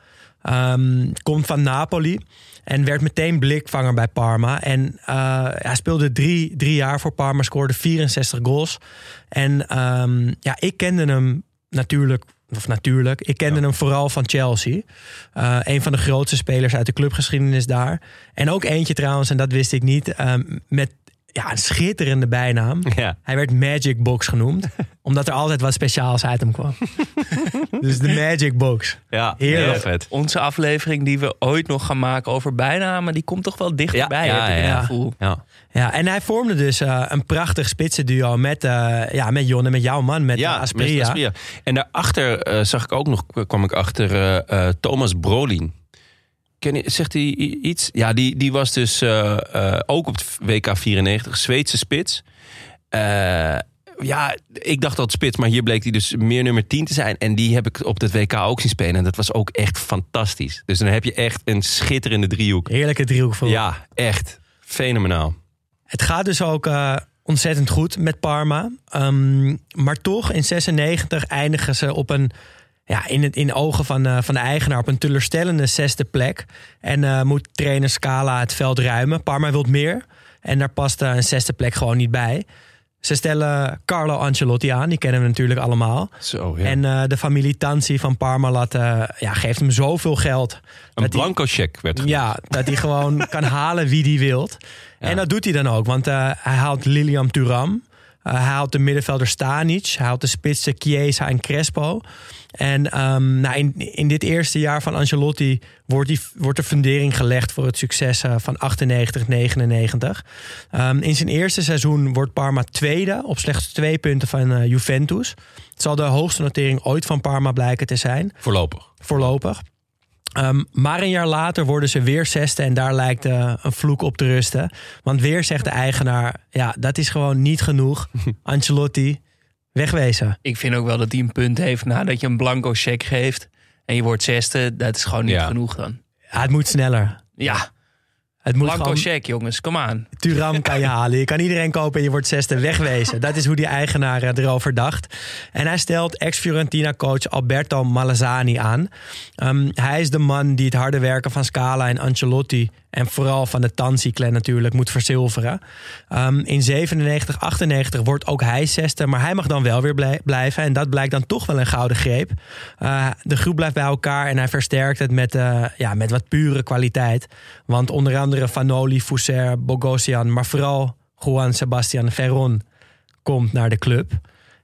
Um, komt van Napoli en werd meteen blikvanger bij Parma. En uh, hij speelde drie, drie jaar voor Parma, scoorde 64 goals. En um, ja, ik kende hem natuurlijk of natuurlijk. Ik kende ja. hem vooral van Chelsea. Uh, een van de grootste spelers uit de clubgeschiedenis daar. En ook eentje trouwens, en dat wist ik niet, um, met ja, een schitterende bijnaam. Ja. Hij werd Magic Box genoemd, <laughs> omdat er altijd wat speciaals uit hem kwam. <laughs> dus de Magic Box. Ja, Heerlijk. heel vet. Onze aflevering die we ooit nog gaan maken over bijnamen, die komt toch wel dichterbij. Ja, ja, gevoel. Ja. Ja, en hij vormde dus uh, een prachtig spitsenduo met, uh, ja, met Jon en met jouw man, met ja, Aspria. Met Aspria. En daarachter uh, zag ik ook nog, kwam ik achter uh, Thomas Brolin. Ken zegt hij iets? Ja, die, die was dus uh, uh, ook op het WK 94, Zweedse spits. Uh, ja, ik dacht dat spits, maar hier bleek hij dus meer nummer 10 te zijn. En die heb ik op het WK ook zien spelen. En dat was ook echt fantastisch. Dus dan heb je echt een schitterende driehoek. Heerlijke driehoek voor. Ja, echt. Fenomenaal. Het gaat dus ook ontzettend goed met Parma. Um, maar toch, in 96 eindigen ze op een ja, in, het, in de ogen van, uh, van de eigenaar op een teleurstellende zesde plek. En uh, moet trainer Scala het veld ruimen. Parma wil meer. En daar past uh, een zesde plek gewoon niet bij. Ze stellen Carlo Ancelotti aan, die kennen we natuurlijk allemaal. Zo, ja. En de familie Tansi van Parmalat ja, geeft hem zoveel geld. Een blanco check werd genoemd. Ja, dat hij gewoon <laughs> kan halen wie die wilt. Ja. En dat doet hij dan ook, want hij haalt Lilian Thuram. Hij haalt de middenvelder Stanic. Hij haalt de spitsen Chiesa en Crespo. En um, nou, in, in dit eerste jaar van Ancelotti wordt, die, wordt de fundering gelegd voor het succes uh, van 98, 99. Um, in zijn eerste seizoen wordt Parma tweede op slechts twee punten van uh, Juventus. Het zal de hoogste notering ooit van Parma blijken te zijn. Voorlopig. Voorlopig. Um, maar een jaar later worden ze weer zesde en daar lijkt uh, een vloek op te rusten. Want weer zegt de eigenaar, ja, dat is gewoon niet genoeg. <laughs> Ancelotti, wegwezen. Ik vind ook wel dat hij een punt heeft nadat je een blanco check geeft en je wordt zesde. Dat is gewoon niet Ja. genoeg dan. Ja, het moet sneller. Ja, Het moet Blanco gewoon check, jongens. Kom aan. Turam kan je halen. Je kan iedereen kopen en je wordt zesde wegwezen. Dat is hoe die eigenaar eh, erover dacht. En hij stelt ex-Fiorentina-coach Alberto Malazzani aan. Ehm, hij is de man die het harde werken van Scala en Ancelotti... en vooral van de Tansi-clan natuurlijk moet verzilveren. Ehm, in 97, 98 wordt ook hij zesde... maar hij mag dan wel weer blij- blijven. En dat blijkt dan toch wel een gouden greep. Eh, de groep blijft bij elkaar en hij versterkt het met, eh, ja, met wat pure kwaliteit. Want onder andere Vanoli, Fousser, Bogosian... maar vooral Juan Sebastian Ferron komt naar de club.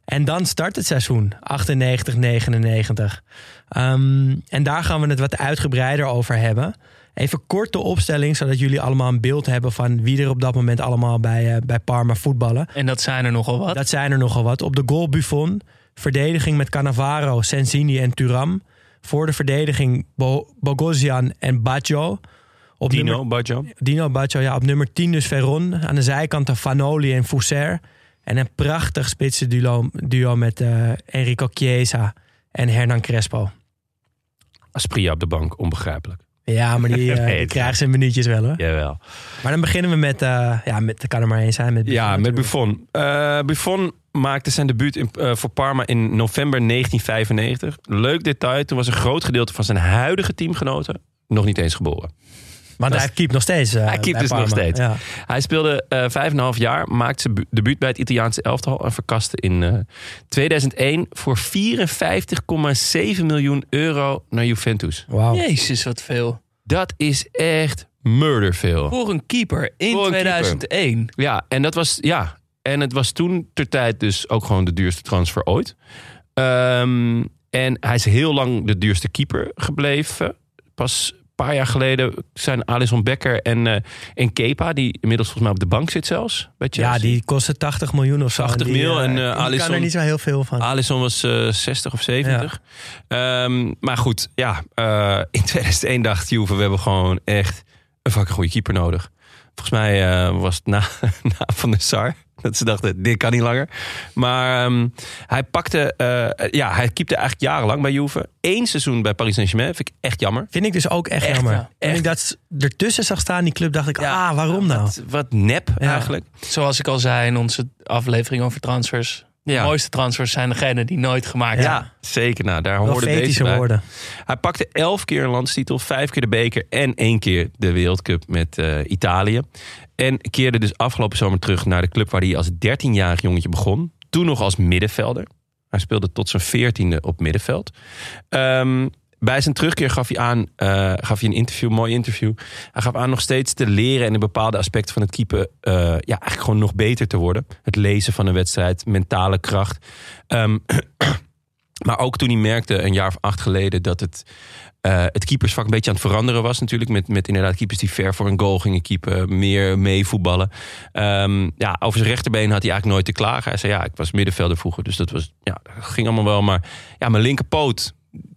En dan start het seizoen, 98, 99. Ehm, en daar gaan we het wat uitgebreider over hebben. Even kort de opstelling, zodat jullie allemaal een beeld hebben van wie er op dat moment allemaal bij, eh, bij Parma voetballen. En dat zijn er nogal wat. Dat zijn er nogal wat. Op de goal Buffon. Verdediging met Cannavaro, Sensini en Turam. Voor de verdediging Bo Bogosian en Baggio. Op Dino, nummer- Baggio. Dino Baggio, ja. Op nummer 10 dus Veron. Aan de zijkanten Vanoli en Fousser. En een prachtig spitse duo, duo met eh, Enrico Chiesa en Hernan Crespo. Aspria op de bank, onbegrijpelijk. Ja, maar die, <laughs> Nee, die krijgen ze in minuutjes wel hoor. Jawel. Maar dan beginnen we met, eh ja, met, dat kan er maar één zijn. Met Ja, met. Buffon. Eh, Buffon maakte zijn debuut in, voor Parma in november 1995. Leuk detail, toen was een groot gedeelte van zijn huidige teamgenoten nog niet eens geboren. Want Dat hij keept nog steeds. eh, Hij keept dus nog steeds. Ja. Hij speelde eh vijf en een half jaar, maakte zijn bu- debuut bij het Italiaanse elftal en verkaste in eh, 2001 voor 54,7 miljoen euro naar Juventus. Wauw. Jezus, wat veel. Dat is echt murder veel. Voor een keeper in Voor een 2001. Ja, en dat was ja. En het was toen ter tijd dus ook gewoon de duurste transfer ooit. Ehm, en hij is heel lang de duurste keeper gebleven. Pas paar jaar geleden zijn Alisson Becker en, eh en Kepa, die inmiddels volgens mij op de bank zit zelfs. Bij Ja, Chelsea. die kostte 80 miljoen of zo. 80 Die, mil eh, en, eh, kan er niet zo heel veel van. Alisson was eh 60 of 70. Ehm, maar goed, ja. in <laughs> 2001 dacht Juve, we hebben gewoon echt een fucking goede keeper nodig. Volgens mij was het na, <laughs> na Van der Sar. Dat ze dachten, dit kan niet langer. Maar ehm, hij pakte... eh, ja, hij keepte eigenlijk jarenlang bij Juve. Eén seizoen bij Paris Saint-Germain. Vind ik echt jammer. Vind ik dus ook echt, Echt, jammer. ja. Toen ik dat ertussen zag staan, die club, dacht ik, ah, waarom nou? Wat, wat nep Ja. eigenlijk. Zoals ik al zei in onze aflevering over transfers. Ja. De mooiste transfers zijn degene die nooit gemaakt Ja, zijn. zeker. Nou, daar hoorde deze bij. woorden. Hij pakte elf keer een landstitel, vijf keer de beker en één keer de wereldcup met eh, Italië. En keerde dus afgelopen zomer terug naar de club waar hij als 13-jarig jongetje begon. Toen nog als middenvelder. Hij speelde tot zijn veertiende op middenveld. Ehm, bij zijn terugkeer gaf hij aan, eh, gaf hij een interview, een mooi interview. Hij gaf aan nog steeds te leren en in bepaalde aspecten van het keepen eh, ja, eigenlijk gewoon nog beter te worden. Het lezen van een wedstrijd, mentale kracht. Ehm, <clears throat> maar ook toen hij merkte een jaar of acht geleden dat het, eh, het keepersvak een beetje aan het veranderen was natuurlijk. Met, met inderdaad keepers die ver voor een goal gingen keepen. Meer meevoetballen. Ehm, ja, over zijn rechterbeen had hij eigenlijk nooit te klagen. Hij zei ja, ik was middenvelder vroeger. Dus dat, was, ja, ging allemaal wel. Maar ja, mijn linkerpoot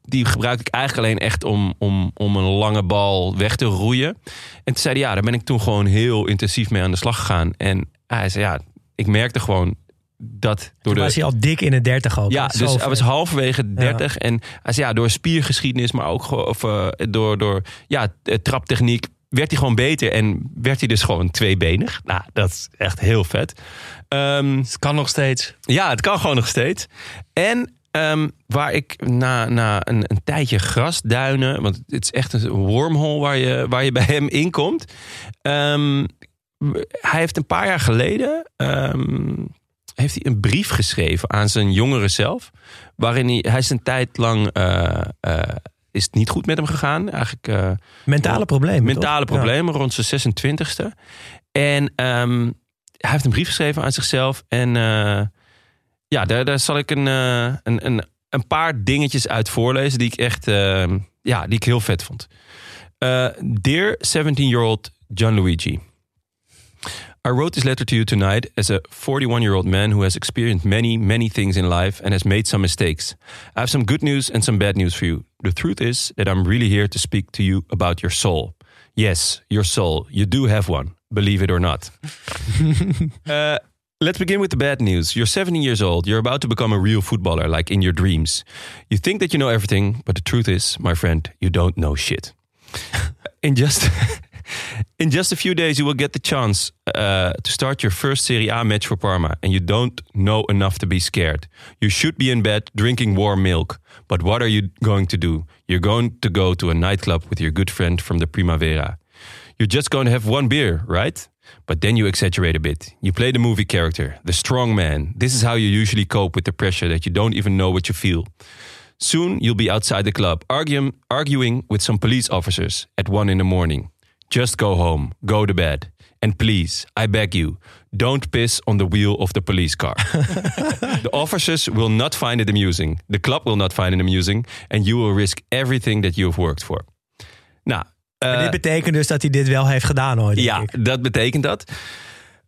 die gebruik ik eigenlijk alleen echt om, om, om een lange bal weg te roeien. En toen zei hij, ja, daar ben ik toen gewoon heel intensief mee aan de slag gegaan. En hij zei, ja, ik merkte gewoon dat door Toen de... was hij al dik in het 30 ook. Ja, dus hij was halverwege 30. En hij zei, ja, door spiergeschiedenis, maar ook of, eh, door, door ja, eh, traptechniek, werd hij gewoon beter. En werd hij dus gewoon tweebenig. Nou, dat is echt heel vet. Ehm, Het kan nog steeds. ja, het kan gewoon nog steeds. En ehm, waar ik na, na een, een tijdje grasduinen... want het is echt een wormhole waar je, waar je <laughs> bij hem inkomt. Ehm, hij heeft een paar jaar geleden... ehm, heeft hij een brief geschreven aan zijn jongere zelf... waarin hij, hij is een tijd lang... eh, eh, is het niet goed met hem gegaan. Eigenlijk eh, Mentale problemen. mentale toch? problemen rond zijn 26e. En hij heeft een brief geschreven aan zichzelf. En ja, daar, daar zal ik een, eh, een, een, een paar dingetjes uit voorlezen die ik echt ehm, ja, die ik heel vet vond. Eh, Dear 17-year-old John Luigi. I wrote this letter to you tonight as a 41 year old man who has experienced many, many things in life and has made some mistakes. I have some good news and some bad news for you. The truth is that I'm really here to speak to you about your soul. Yes, your soul. You do have one, believe it or not. uh, <laughs> let's begin with the bad news. You're 17 years old. You're about to become a real footballer, like in your dreams. You think that you know everything, but the truth is, my friend, you don't know shit. <laughs> in just <laughs> In just a few days, you will get the chance uh, to start your first Serie A match for Parma, and you don't know enough to be scared. You should be in bed drinking warm milk. But what are you going to do? You're going to go to a nightclub with your good friend from the Primavera. You're just going to have one beer, right? But then you exaggerate a bit. You play the movie character, the strong man. This is how you usually cope with the pressure that you don't even know what you feel. Soon you'll be outside the club, arguing, arguing with some police officers at one in the morning. Just go home, go to bed. And please, I beg you, don't piss on the wheel of the police car. <laughs> the officers will not find it amusing. The club will not find it amusing. And you will risk everything that you have worked for. Nou, Maar eh, dit betekent dus dat hij dit wel heeft gedaan hoor. ja, ik. dat betekent dat.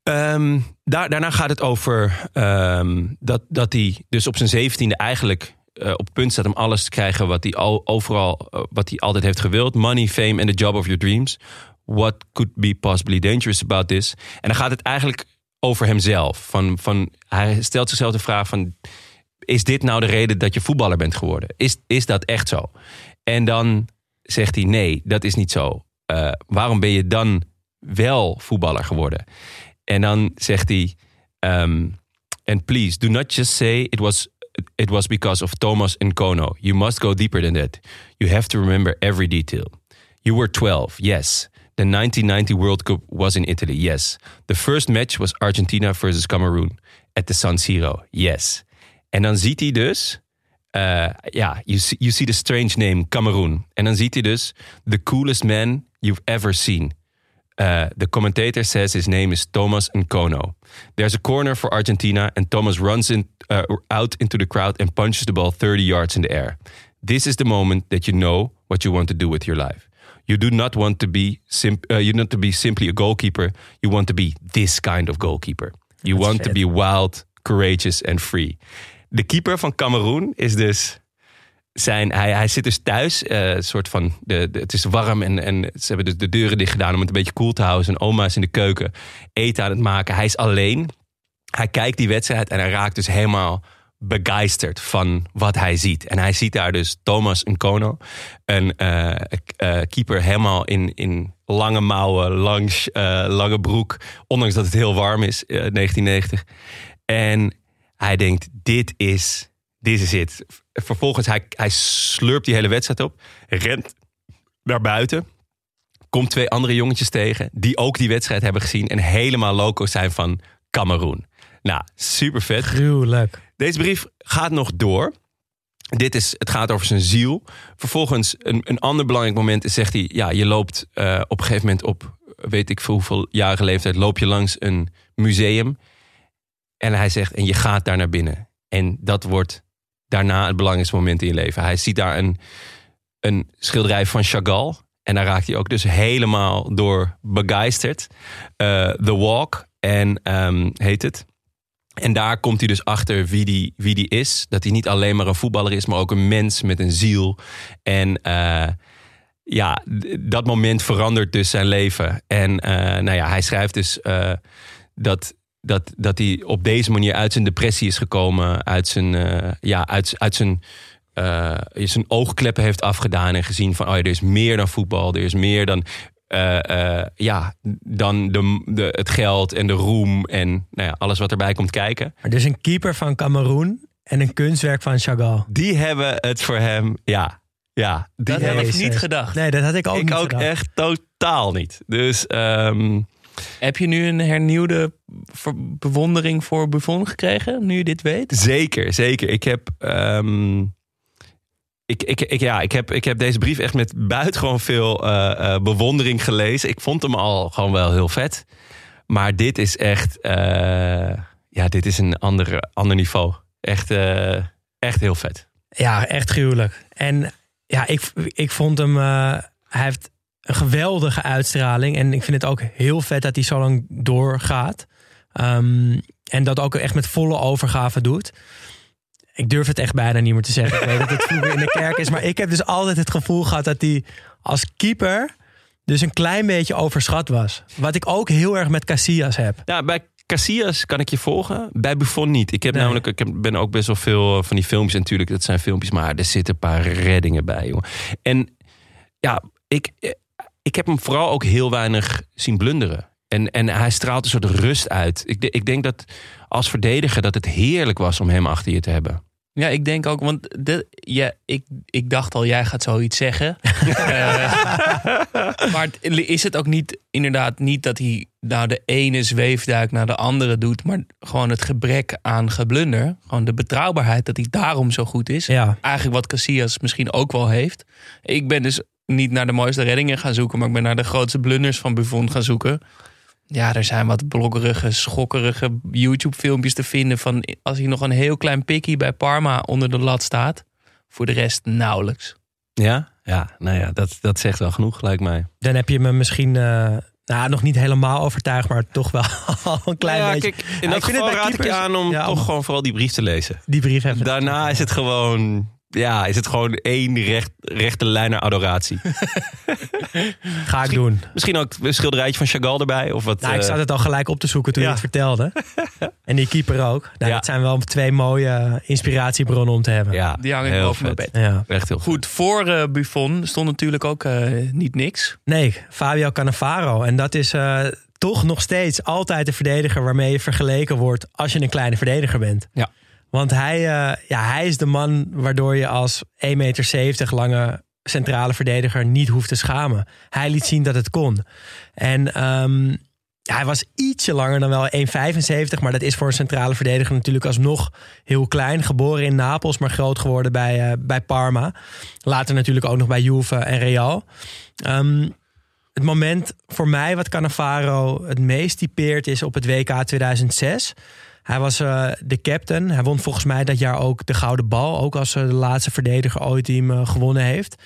Ehm, daar, daarna gaat het over ehm, dat, dat hij dus op zijn zeventiende eigenlijk eh, op het punt staat om alles te krijgen wat hij al, overal, eh, wat hij altijd heeft gewild. Money, fame and the job of your dreams. What could be possibly dangerous about this? En dan gaat het eigenlijk over hemzelf. Van, van, hij stelt zichzelf de vraag van, is dit nou de reden dat je voetballer bent geworden? Is, is dat echt zo? En dan zegt hij, nee, dat is niet zo. Eh, waarom ben je dan wel voetballer geworden? En dan zegt hij, um, and please, do not just say it was, it was because of Thomas and Kono. You must go deeper than that. You have to remember every detail. You were 12, yes. The 1990 World Cup was in Italy, yes. The first match was Argentina versus Cameroon at the San Siro, yes. En dan ziet hij dus, uh, ja, you, see, you see the strange name Cameroon. En dan ziet hij dus, the coolest man you've ever seen. Uh, the commentator says his name is Thomas Nkono. There's a corner for Argentina, and Thomas runs in, uh, out into the crowd and punches the ball 30 yards in the air. This is the moment that you know what you want to do with your life. You do not want to be uh, you not to be simply a goalkeeper. You want to be this kind of goalkeeper. You is want to be wild, courageous and free. De keeper van Cameroen is dus zijn, hij, hij zit dus thuis, een soort van, de, het is warm en, en ze hebben dus de deuren dicht gedaan om het een beetje koel te houden. Zijn oma is in de keuken eten aan het maken. Hij is alleen. Hij kijkt die wedstrijd en hij raakt dus helemaal begeisterd van wat hij ziet. En hij ziet daar dus Thomas Nkono, een eh, keeper helemaal in, in lange mouwen, langs, lange broek. Ondanks dat het heel warm is, eh, 1990. En hij denkt, dit is, dit is het. Vervolgens, hij, hij slurpt die hele wedstrijd op. Rent naar buiten. Komt twee andere jongetjes tegen. Die ook die wedstrijd hebben gezien. En helemaal loco zijn van Cameroen. Nou, super vet. Gruwelijk. Deze brief gaat nog door. Dit is, het gaat over zijn ziel. Vervolgens, een, een ander belangrijk moment is, zegt hij... ja, je loopt eh, op een gegeven moment op, weet ik veel hoeveel jarige leeftijd... loop je langs een museum. En hij zegt, en je gaat daar naar binnen. En dat wordt daarna het belangrijkste moment in je leven. Hij ziet daar een, een schilderij van Chagall. En daar raakt hij ook dus helemaal door begeisterd. Eh, The Walk en ehm, heet het. En daar komt hij dus achter wie die, wie die is. Dat hij niet alleen maar een voetballer is, maar ook een mens met een ziel. En eh, ja, dat moment verandert dus zijn leven. En eh, nou ja, hij schrijft dus dat, dat, dat hij op deze manier uit zijn depressie is gekomen. Uit zijn, eh, ja, uit, uit zijn, eh, zijn oogkleppen heeft afgedaan. En gezien van, oh ja, er is meer dan voetbal. Er is meer dan eh, eh, ja, dan de, de, het geld en de roem en nou ja, alles wat erbij komt kijken. Maar dus een keeper van Cameroen en een kunstwerk van Chagall. Die hebben het voor hem, ja. ja die Dat had ik niet gedacht. Nee, dat had ik ook ik niet ook gedacht. echt totaal niet. Dus ehm, Heb je nu een hernieuwde bewondering voor Buffon gekregen, nu je dit weet? zeker, zeker. Ik heb, ehm, ik, ik, ik, ja, ik, heb, ik heb deze brief echt met buitengewoon veel eh, eh, bewondering gelezen. Ik vond hem al gewoon wel heel vet. Maar dit is echt, eh, ja, dit is een andere, ander niveau. Echt, eh, echt heel vet. Ja, echt gruwelijk. En ja, ik, ik vond hem... eh, hij heeft een geweldige uitstraling. En ik vind het ook heel vet dat hij zo lang doorgaat. Ehm, en dat ook echt met volle overgave doet. Ik durf het echt bijna niet meer te zeggen. Ik weet dat het vroeger in de kerk is. Maar ik heb dus altijd het gevoel gehad dat hij als keeper... dus een klein beetje overschat was. Wat ik ook heel erg met Casillas heb. Ja, bij Casillas kan ik je volgen. Bij Buffon niet. Ik heb Nee. namelijk, ik heb, ben ook best wel veel eh, van die filmpjes natuurlijk. Dat zijn filmpjes, maar er zitten een paar reddingen bij, jongen. En ja, ik, eh, ik heb hem vooral ook heel weinig zien blunderen. En, en hij straalt een soort rust uit. Ik, ik denk dat als verdediger dat het heerlijk was om hem achter je te hebben. Ja, ik denk ook, want de, ja, ik, ik dacht al, jij gaat zoiets zeggen. <laughs> Eh, maar is het ook niet inderdaad niet dat hij nou de ene zweefduik naar de andere doet, maar gewoon het gebrek aan geblunder, gewoon de betrouwbaarheid dat hij daarom zo goed is. Ja. Eigenlijk wat Casillas misschien ook wel heeft. Ik ben dus niet naar de mooiste reddingen gaan zoeken, maar ik ben naar de grootste blunders van Buffon gaan zoeken. Ja, er zijn wat blokkerige, schokkerige YouTube-filmpjes te vinden van als hij nog een heel klein pikkie bij Parma onder de lat staat. Voor de rest nauwelijks. Ja? Ja, nou ja, dat, dat zegt wel genoeg, lijkt mij. Dan heb je me misschien eh, nou, nog niet helemaal overtuigd, maar toch wel <laughs> al een klein ja, beetje. kijk, in Ja, dat ik vind het geval raad ik je aan om ja, toch om- gewoon vooral die brief te lezen. Die brief even. Daarna is het gewoon... Ja, is het gewoon één recht, rechte lijn naar adoratie. <laughs> Ga ik doen. Misschien ook een schilderijtje van Chagall erbij. Of wat, Nou, ik eh, zat het al gelijk op te zoeken toen ja. je het vertelde. <laughs> en die keeper ook. Nou, Ja. Dat zijn wel twee mooie inspiratiebronnen om te hebben. ja, Die hangen heel boven mijn vet. bed. Ja. Echt heel Goed, voor eh, Buffon stond natuurlijk ook eh, niet niks. Nee, Fabio Cannavaro. En dat is eh, toch nog steeds altijd de verdediger waarmee je vergeleken wordt als je een kleine verdediger bent. Ja. Want hij, eh, ja, hij is de man waardoor je als 1,70 meter lange centrale verdediger niet hoeft te schamen. Hij liet zien dat het kon. En ehm, hij was ietsje langer dan wel 1,75. Maar dat is voor een centrale verdediger natuurlijk alsnog heel klein. Geboren in Napels, maar groot geworden bij, eh, bij Parma. Later natuurlijk ook nog bij Juve en Real. Ehm, het moment voor mij wat Cannavaro het meest typeert is op het WK 2006. Hij was eh, de captain. Hij won volgens mij dat jaar ook de gouden bal. Ook als eh, de laatste verdediger ooit die hem eh, gewonnen heeft.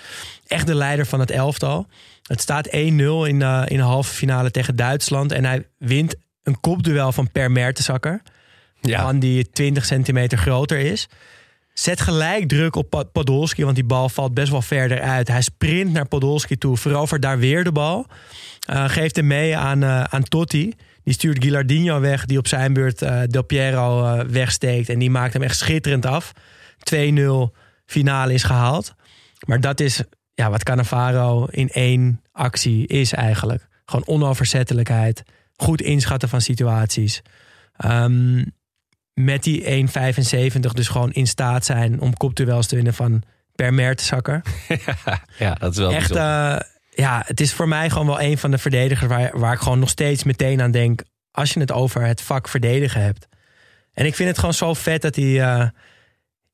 Echt de leider van het elftal. Het staat 1-0 in, in de halve finale tegen Duitsland. En hij wint een kopduel van Per Mertesacker. Ja. Man die 20 centimeter groter is. Zet gelijk druk op Podolski, want die bal valt best wel verder uit. Hij sprint naar Podolski toe, verovert daar weer de bal. Geeft hem mee aan, aan Totti. Die stuurt Gilardino weg, die op zijn beurt eh, Del Piero eh, wegsteekt. En die maakt hem echt schitterend af. 2-0 finale is gehaald. Maar dat is ja, wat Cannavaro in één actie is eigenlijk. Gewoon onoverzettelijkheid. Goed inschatten van situaties. Ehm, met die 1,75 dus gewoon in staat zijn om kopduels te winnen van Per Mertesacker. <laughs> ja, dat is wel Echt. Ja, het is voor mij gewoon wel een van de verdedigers waar, waar ik gewoon nog steeds meteen aan denk. Als je het over het vak verdedigen hebt. En ik vind het gewoon zo vet dat hij. eh,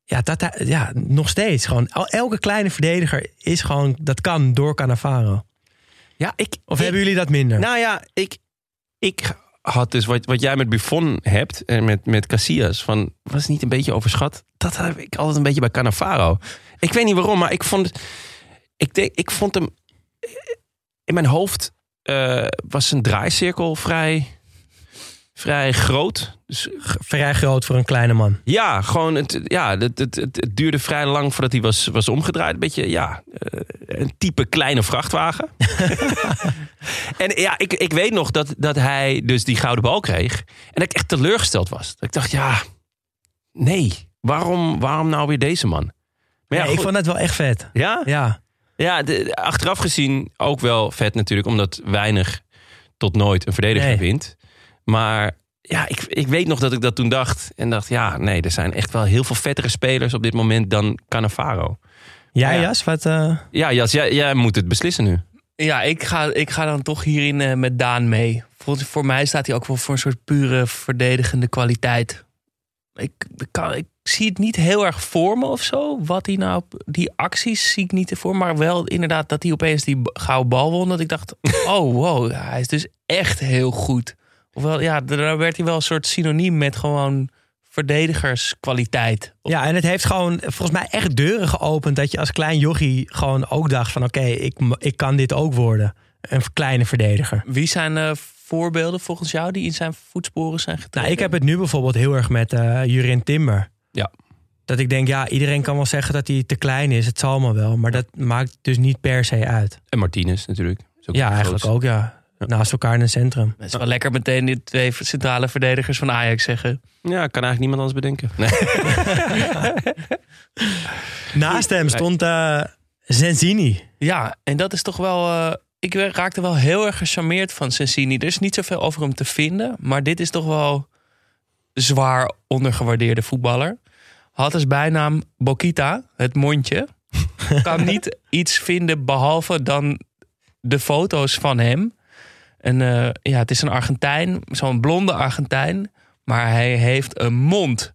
ja, dat hij, ja, nog steeds. Gewoon, el- elke kleine verdediger is gewoon. Dat kan door Cannavaro. ja, ik, Of ik- hebben jullie dat minder? Nou ja, ik, ik had dus wat, wat jij met Buffon hebt en met, met Casillas. Van, was het niet een beetje overschat? Dat heb ik altijd een beetje bij Cannavaro. Ik weet niet waarom, maar ik vond, ik denk, ik vond hem... In mijn hoofd eh, was zijn draaicirkel vrij, vrij groot. Dus Vrij groot voor een kleine man. ja, gewoon het, ja, het, het, het, het duurde vrij lang voordat hij was, was omgedraaid. Een beetje, ja, eh, een type kleine vrachtwagen. <laughs> en ja, ik, ik weet nog dat, dat hij dus die gouden bal kreeg. En dat ik echt teleurgesteld was. Dat ik dacht, ja, nee, waarom, waarom nou weer deze man? Maar ja, ik vond het wel echt vet. ja? Ja. Ja, de, achteraf gezien ook wel vet natuurlijk, omdat weinig tot nooit een verdediger Nee. wint. Maar ja, ik, ik weet nog dat ik dat toen dacht. En dacht, ja, nee, er zijn echt wel heel veel vettere spelers op dit moment dan Cannavaro. Jij, Ja. Jas? Wat, eh, Ja, Jas, jij, jij moet het beslissen nu. Ja, ik ga, ik ga dan toch hierin eh, met Daan mee. Voor, voor mij staat hij ook wel voor een soort pure verdedigende kwaliteit. Ik, ik, kan, ik zie het niet heel erg voor me of zo. Wat hij nou, die acties zie ik niet voor. Maar wel inderdaad dat hij opeens die gouden bal won. Dat ik dacht, <laughs> oh wow, hij is dus echt heel goed. Ofwel, ja, daar werd hij wel een soort synoniem met gewoon verdedigerskwaliteit. Ja, en het heeft gewoon volgens mij echt deuren geopend. Dat je als klein jochie gewoon ook dacht van... oké, ik, ik kan dit ook worden. Een kleine verdediger. Wie zijn eh, voorbeelden volgens jou die in zijn voetsporen zijn getreden? Nou, ik heb het nu bijvoorbeeld heel erg met eh Jurin Timber. Ja. Dat ik denk, ja, iedereen kan wel zeggen dat hij te klein is. Het zal maar wel. Maar dat maakt dus niet per se uit. En Martinez natuurlijk. Is ook Ja, eigenlijk grootste. ook, ja. Naast elkaar in een centrum. Het is wel lekker meteen die twee centrale verdedigers van Ajax zeggen. Ja, kan eigenlijk niemand anders bedenken. Nee. <laughs> Naast hem stond eh Zenzini. Ja, en dat is toch wel. eh, ik raakte wel heel erg gecharmeerd van Sensini. Er is niet zoveel over hem te vinden. Maar dit is toch wel zwaar ondergewaardeerde voetballer. Had als bijnaam Bokita, het mondje. <laughs> kan niet iets vinden behalve dan de foto's van hem. En eh, ja, het is een Argentijn, zo'n blonde Argentijn. Maar hij heeft een mond.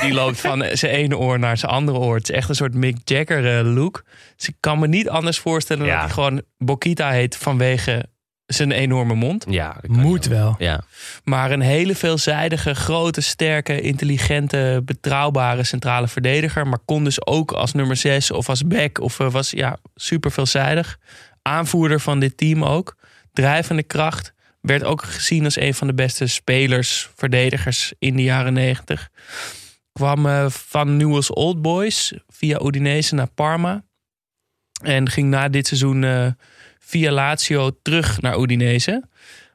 Die loopt van zijn ene oor naar zijn andere oor. Het is echt een soort Mick Jagger eh, look. Dus ik kan me niet anders voorstellen Ja. dat hij gewoon Bokita heet vanwege zijn enorme mond. Ja, Moet wel. Ja. Maar een hele veelzijdige, grote, sterke, intelligente, betrouwbare centrale verdediger. Maar kon dus ook als nummer 6 of als back. Of eh, was ja, super veelzijdig. Aanvoerder van dit team ook. Drijvende kracht. Werd ook gezien als een van de beste spelers, verdedigers in de jaren 90. Kwam eh, van Newell's Old Boys via Udinese naar Parma. En ging na dit seizoen eh, via Lazio terug naar Udinese.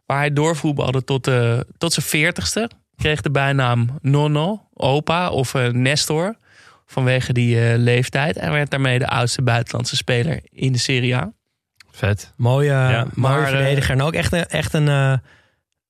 Waar hij doorvoetbalde tot, eh, tot zijn veertigste. Kreeg de bijnaam Nonno, opa of Nestor. Vanwege die eh, leeftijd. En werd daarmee de oudste buitenlandse speler in de Serie A. Vet. Mooie, mooie maar, verdediger. En ook echt een, echt een, eh,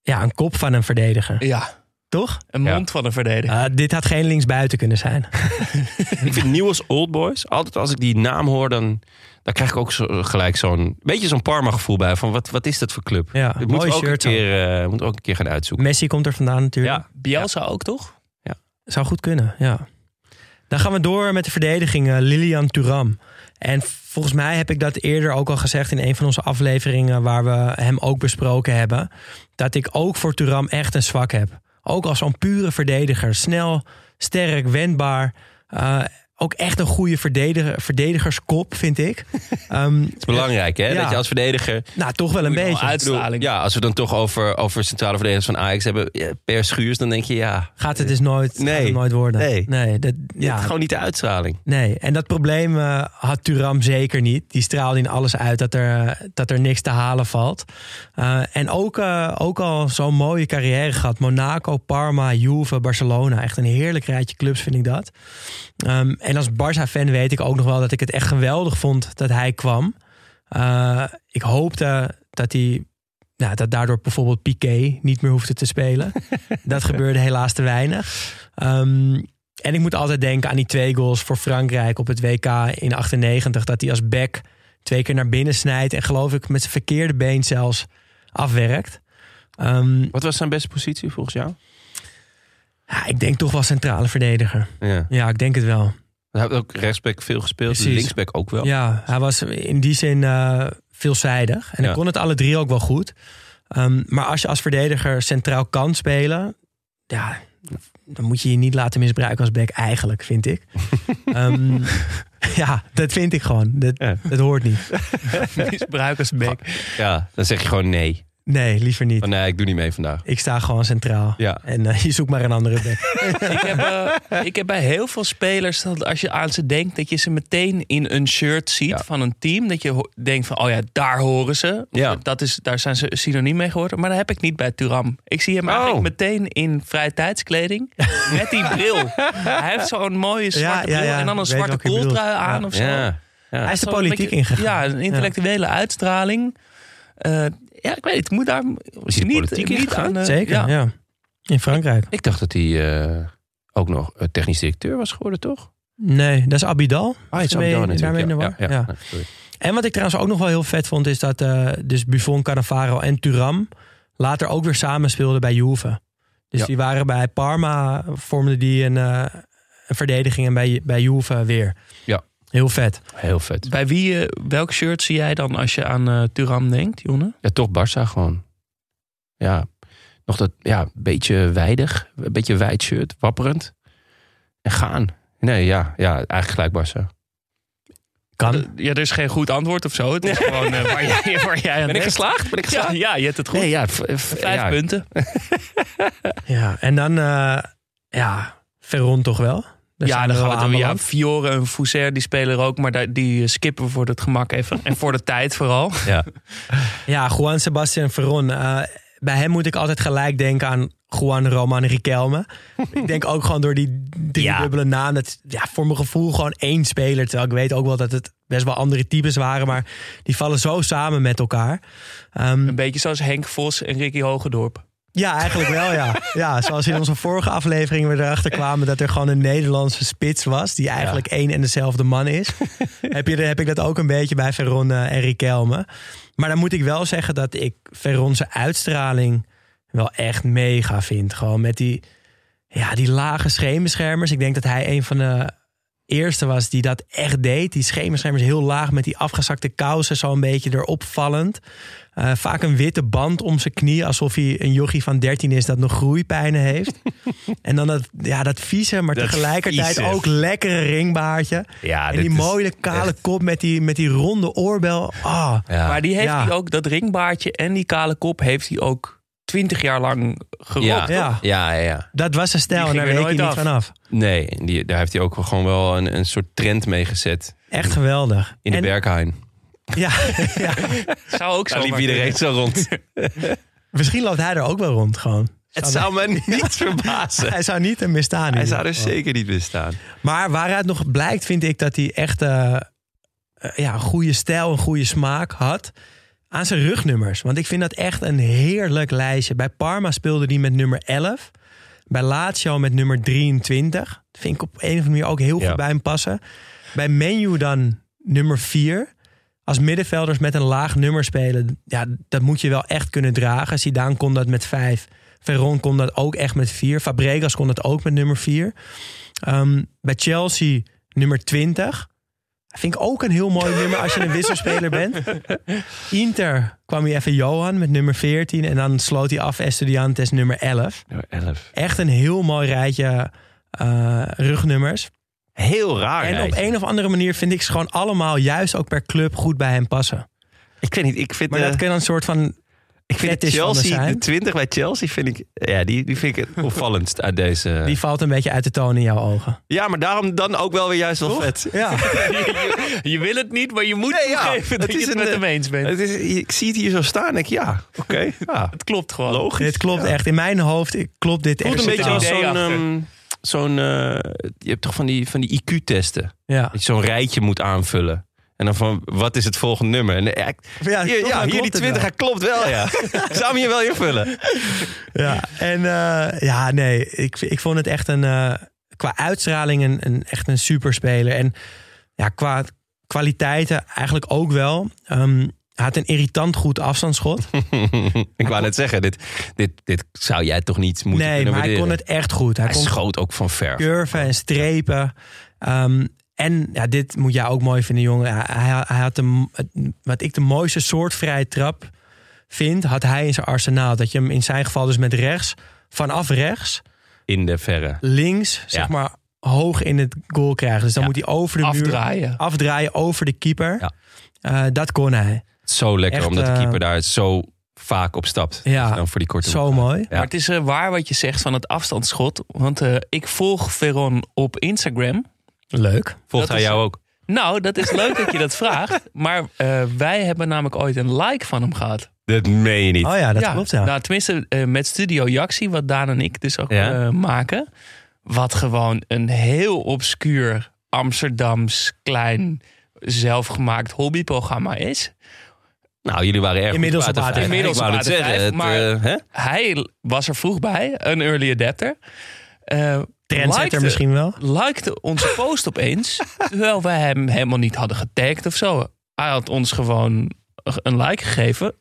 ja, een kop van een verdediger. Ja, Toch? een Ja. mond van een verdediger. Ah, dit had geen linksbuiten kunnen zijn. <laughs> Ik vind Nieuws Old Boys, altijd als ik die naam hoor, dan, dan krijg ik ook zo, gelijk zo'n beetje zo'n Parma gevoel bij. Van wat, wat is dat voor club? Ja, Ik moet mooi ook een shirt. keer, eh, moet ook een keer gaan uitzoeken. Messi komt er vandaan natuurlijk. Ja, Bielsa ook toch? Zou goed kunnen, ja. Dan gaan we door met de verdediging eh, Lilian Thuram. En volgens mij heb ik dat eerder ook al gezegd in een van onze afleveringen waar we hem ook besproken hebben. Dat ik ook voor Thuram echt een zwak heb. Ook als zo'n pure verdediger. Snel, sterk, wendbaar. Eh, ook echt een goede verdediger, verdedigerskop, vind ik. <laughs> Ehm, Het is belangrijk hè, Ja. dat je als verdediger... nou, toch wel een beetje. uit- Uitstraling. Ja, als we dan toch over, over centrale verdedigers van Ajax hebben, ja, per schuurs, dan denk je ja, Gaat het dus nooit, Nee. gaat het nooit worden. Nee. nee dat, ja. gewoon niet de uitstraling. Nee, en dat probleem eh, had Turam zeker niet. Die straalde in alles uit dat er, dat er niks te halen valt. Eh, en ook, eh, ook al zo'n mooie carrière gehad. Monaco, Parma, Juve, Barcelona. Echt een heerlijk rijtje clubs vind ik dat. Ehm, en als Barça-fan weet ik ook nog wel dat ik het echt geweldig vond dat hij kwam. Eh, ik hoopte dat hij... Nou, dat daardoor bijvoorbeeld Piqué niet meer hoefde te spelen. <laughs> dat gebeurde helaas te weinig. Ehm, en ik moet altijd denken aan die twee goals voor Frankrijk op het WK in 98. Dat hij als back twee keer naar binnen snijdt. En geloof ik met zijn verkeerde been zelfs afwerkt. Ehm, Wat was zijn beste positie volgens jou? Ja, ik denk toch wel centrale verdediger. Ja. Ja, ik denk het wel. Hij heeft ook rechtsback veel gespeeld, Precies. linksback ook wel. Ja, hij was in die zin eh, veelzijdig. En Ja. hij kon het alle drie ook wel goed. Ehm, maar als je als verdediger centraal kan spelen... Ja, dan moet je je niet laten misbruiken als back eigenlijk, vind ik. <laughs> Ehm, ja, dat vind ik gewoon. Dat, Ja. dat hoort niet. <laughs> Misbruikersback. Ja, dan zeg je gewoon nee. Nee, liever niet. Van nee, ik doe niet mee vandaag. Ik sta gewoon centraal. Ja. En eh, je zoekt maar een andere back. <laughs> ik, heb, eh, ik heb bij heel veel spelers dat als je aan ze denkt, dat je ze meteen in een shirt ziet Ja. van een team. Dat je denkt van, oh ja, daar horen ze. Of Ja. dat is, daar zijn ze synoniem mee geworden. Maar dat heb ik niet bij Turam. Ik zie hem Oh. eigenlijk meteen in vrije tijdskleding. met die bril. <laughs> Hij heeft zo'n mooie zwarte ja, bril ja. en dan een weet zwarte kooltrui aan Ja. of zo. Ja. ja. Hij is de politiek beetje- ingegaan. Ja, een intellectuele uitstraling. Eh, ja, ik weet het. Moet daar Is niet, politiek niet aan... eh, Zeker, ja. ja. In Frankrijk. Ik dacht dat hij eh, ook nog technisch directeur was geworden, toch? Nee, dat is Abidal. Ah, het is Abidal daarmee in de natuurlijk. war? Ja, ja, Ja. Nee, sorry. En wat ik trouwens ook nog wel heel vet vond... is dat eh, dus Buffon, Cannavaro en Turam... later ook weer samen speelden bij Juve. Dus Ja. die waren bij Parma... vormden die een, eh, een verdediging... en bij, bij Juve weer. Ja. Heel vet. Heel vet. Bij wie, eh, welk shirt zie jij dan als je aan eh Turam denkt, Jonne? Ja, toch Barça gewoon. Ja, nog dat ja, beetje wijdig. Een beetje wijd shirt, wapperend. En gaan. Nee, ja, ja eigenlijk gelijk Barça. Kan. Ja, er is geen goed antwoord of zo. Het is gewoon eh, waar, <laughs> jij, waar jij aan Ben ik geslaagd? Ben ik Ja, geslaagd? ja, je hebt het goed. Nee, ja. Vijf ja. punten. <laughs> Ja, en dan... eh, ja, Veron toch wel? Daar ja, dan gaan we over. Ja. Fiore en Fousser, die spelen er ook. Maar die skippen we voor het gemak even. En voor de <laughs> tijd vooral. Ja. <laughs> Ja, Juan Sebastian Veron. Eh, bij hem moet ik altijd gelijk denken aan Juan Roman Riquelme. <laughs> ik denk ook gewoon door die drie Ja. dubbele naam. Dat, ja, voor mijn gevoel gewoon één speler. Terwijl ik weet ook wel dat het best wel andere types waren. Maar die vallen zo samen met elkaar. Ehm, Een beetje zoals Henk Vos en Ricky Hogendorp. Ja, eigenlijk wel, ja. ja. Zoals in onze vorige aflevering we erachter kwamen... dat er gewoon een Nederlandse spits was... die eigenlijk één en dezelfde man is. heb, je, heb ik dat ook een beetje bij Veron eh, en Riquelme. Maar dan moet ik wel zeggen dat ik Veron's uitstraling... wel echt mega vind. Gewoon met die, ja, die lage scheenbeschermers. Ik denk dat hij een van de eerste was die dat echt deed. Die scheenbeschermers heel laag met die afgezakte kousen... zo een beetje erop vallend. Eh, vaak een witte band om zijn knie, alsof hij een jochie van 13 is dat nog groeipijnen heeft. <laughs> en dan dat, ja, dat vieze, maar Dat tegelijkertijd vieze. ook lekkere ringbaardje. Ja, en die mooie kale echt- kop met die, met die ronde oorbel. Ah, Ja. Maar die heeft Ja. hij ook, dat ringbaardje en die kale kop heeft hij ook twintig jaar lang gerokt. ja. Ja. Ja, ja, ja. dat was zijn stijl Die en daar er week hij niet af. vanaf. Nee, die, daar heeft hij ook gewoon wel een, een soort trend mee gezet. Echt geweldig. In de En- Berghain. Ja, <laughs> ja, Zou ook zo Daar liep iedereen zo rond. <laughs> misschien loopt hij er ook wel rond gewoon. Het zou me niet <laughs> verbazen. Hij zou niet een staan. in Hij zou er zeker niet bestaan. Maar waaruit nog blijkt, vind ik dat hij echt eh, eh, ja, een goede stijl, een goede smaak had. Aan zijn rugnummers. Want ik vind dat echt een heerlijk lijstje. Bij Parma speelde hij met nummer 11. Bij Lazio met nummer 23. Dat vind ik op een of andere manier ook heel Ja. goed bij hem passen. Bij Menu dan nummer 4. Als middenvelders met een laag nummer spelen, ja, dat moet je wel echt kunnen dragen. Zidane kon dat met 5. Veron kon dat ook echt met 4. Fabregas kon dat ook met nummer 4. Ehm, bij Chelsea nummer 20. Vind ik ook een heel mooi nummer als je een wisselspeler bent. <laughs> Inter kwam hij even Johan met nummer 14. En dan sloot hij af Estudiantes nummer 11. Nummer 11. Echt een heel mooi rijtje eh, rugnummers. Heel raar. en op een of andere manier vind ik ze gewoon allemaal juist ook per club goed bij hem passen. Ik weet niet, ik vind, Maar eh, dat kan een soort van ik vind de Chelsea, zijn. de 20 bij Chelsea, vind ik, ja, die, die vind ik het opvallendst uit deze. Die valt een beetje uit de toon in jouw ogen. Ja, maar daarom dan ook wel weer juist wel vet. Ja, <laughs> je, je wil het niet, maar je moet Nee, ja. toegeven dat Het je is het een, met eh, hem eens bent. Het is, ik zie het hier zo staan en ik, ja, oké. <laughs> ja, Het klopt gewoon. logisch. dit klopt echt. In mijn hoofd klopt dit Het echt. een beetje als zo'n... ehm, zo'n eh, je hebt toch van die, van die IQ-testen. Ja, Dat je zo'n rijtje moet aanvullen. En dan van, wat is het volgende nummer? En, eh, ik- ja, hier, ja, hier die klopt het 20, wel. klopt wel, ja. <laughs> ik zou hem hier wel invullen. Ja, en eh, ja, nee, ik, ik vond het echt een, eh, qua uitstraling een, een, echt een superspeler. En ja, qua kwaliteiten eigenlijk ook wel. Ehm, hij had een irritant goed afstandsschot. <laughs> ik wou net zeggen, dit, dit, dit zou jij toch niet moeten nee, maar hij kon het echt goed. Hij, Hij kon schoot ook van ver. curven en strepen. Ehm, en ja, dit moet jij ook mooi vinden, jongen. Hij, hij, had de, wat ik de mooiste soort vrije trap vind, had hij in zijn arsenaal. Dat je hem in zijn geval dus met rechts, vanaf rechts, In de verre. links, zeg Ja. maar, hoog in het goal krijgen. Dus dan Ja. moet hij over de muur Afdraaien. afdraaien over de keeper. Ja. Eh, dat kon hij. Zo lekker, Echt, omdat de eh, keeper daar zo vaak op stapt. Ja, Dan voor die korte Zo mooi. Ja. Maar het is eh, waar wat je zegt van het afstandsschot. Want eh, ik volg Veron op Instagram. Leuk. Volgt Dat hij is- jou ook? Nou, dat is leuk dat je dat vraagt. <laughs> Maar eh, wij hebben namelijk ooit een like van hem gehad. Dat meen je niet. Oh ja, dat klopt ja. Nou, tenminste, eh, met Studio Jaxi, wat Daan en ik dus ook Ja. eh, maken. Wat gewoon een heel obscuur Amsterdams klein zelfgemaakt hobbyprogramma is. Nou, jullie waren erg Inmiddels goed op uit de AT5. vijf. Inmiddels Ik wou op net zeggen, AT5, het, maar- hè? Hij was er vroeg bij, een early adapter. Trendsetter likte- misschien wel. likte onze post opeens. <laughs> terwijl wij hem helemaal niet hadden getagd of zo. Hij had ons gewoon een like gegeven.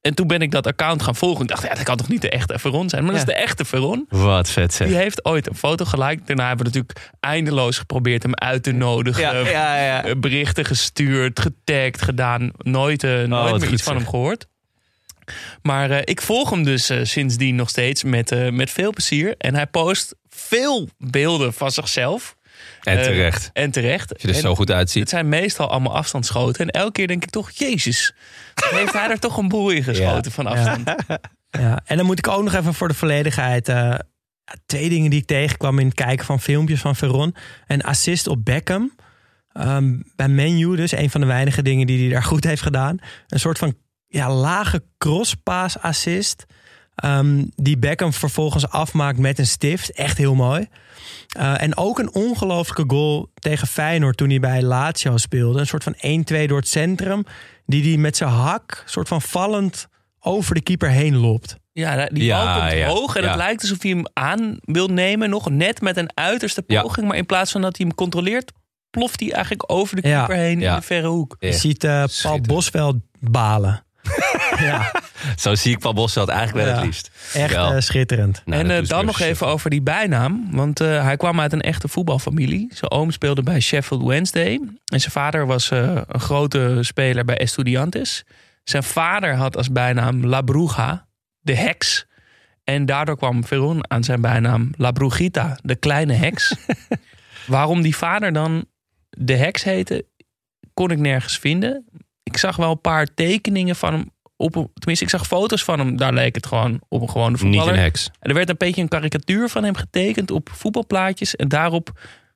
En toen ben ik dat account gaan volgen. Ik dacht, ja, dat kan toch niet de echte Veron zijn? Maar dat is de echte Veron. Wat vet zeg. Die heeft ooit een foto geliked. Daarna hebben we natuurlijk eindeloos geprobeerd hem uit te nodigen. Ja, ja, ja. Eh, Berichten gestuurd, getagd, gedaan. Nooit, eh, nooit wat meer iets van hem gehoord. Maar eh, ik volg hem dus eh, sindsdien nog steeds met, eh, met veel plezier. En hij post veel beelden van zichzelf. En terecht. en terecht. Als je er En zo goed Het uitziet. zijn meestal allemaal afstandsschoten. En elke keer denk ik toch, jezus. Heeft hij er toch een boel in geschoten van afstand? <laughs> Ja, en dan moet ik ook nog even voor de volledigheid. eh, twee dingen die ik tegenkwam in het kijken van filmpjes van Veron. Een assist op Beckham. Ehm, bij Menu dus, een van de weinige dingen die hij daar goed heeft gedaan. Een soort van ja, lage crosspaas assist. Ehm, die Beckham vervolgens afmaakt met een stift. Echt heel mooi. Uh, en ook een ongelooflijke goal tegen Feyenoord toen hij bij Lazio speelde. Een soort van 1-2 door het centrum. Die hij met zijn hak, soort van vallend, over de keeper heen loopt. Ja, die Ja, bal komt ja, hoog en ja. het lijkt alsof hij hem aan wil nemen. Nog net met een uiterste Ja. poging. Maar in plaats van dat hij hem controleert, ploft hij eigenlijk over de Ja. keeper heen in Ja. de verre hoek. Je ziet eh, Paul. Bosveld balen. <laughs> ja, Zo zie ik Paul Bosveld eigenlijk wel Ja. het liest. echt eh, schitterend. Nou, en eh, dan nog even over die bijnaam. Want eh, hij kwam uit een echte voetbalfamilie. Zijn oom speelde bij Sheffield Wednesday. En zijn vader was eh, een grote speler bij Estudiantes. Zijn vader had als bijnaam La Bruja, de heks. En daardoor kwam Veron aan zijn bijnaam La Brujita, de kleine heks. <laughs> Waarom die vader dan de heks heette, kon ik nergens vinden. Ik zag wel een paar tekeningen van hem. Op, tenminste, ik zag foto's van hem. Daar leek het gewoon op een gewone Niet voetballer. een heks. En er werd een beetje een karikatuur van hem getekend op voetbalplaatjes. En daarop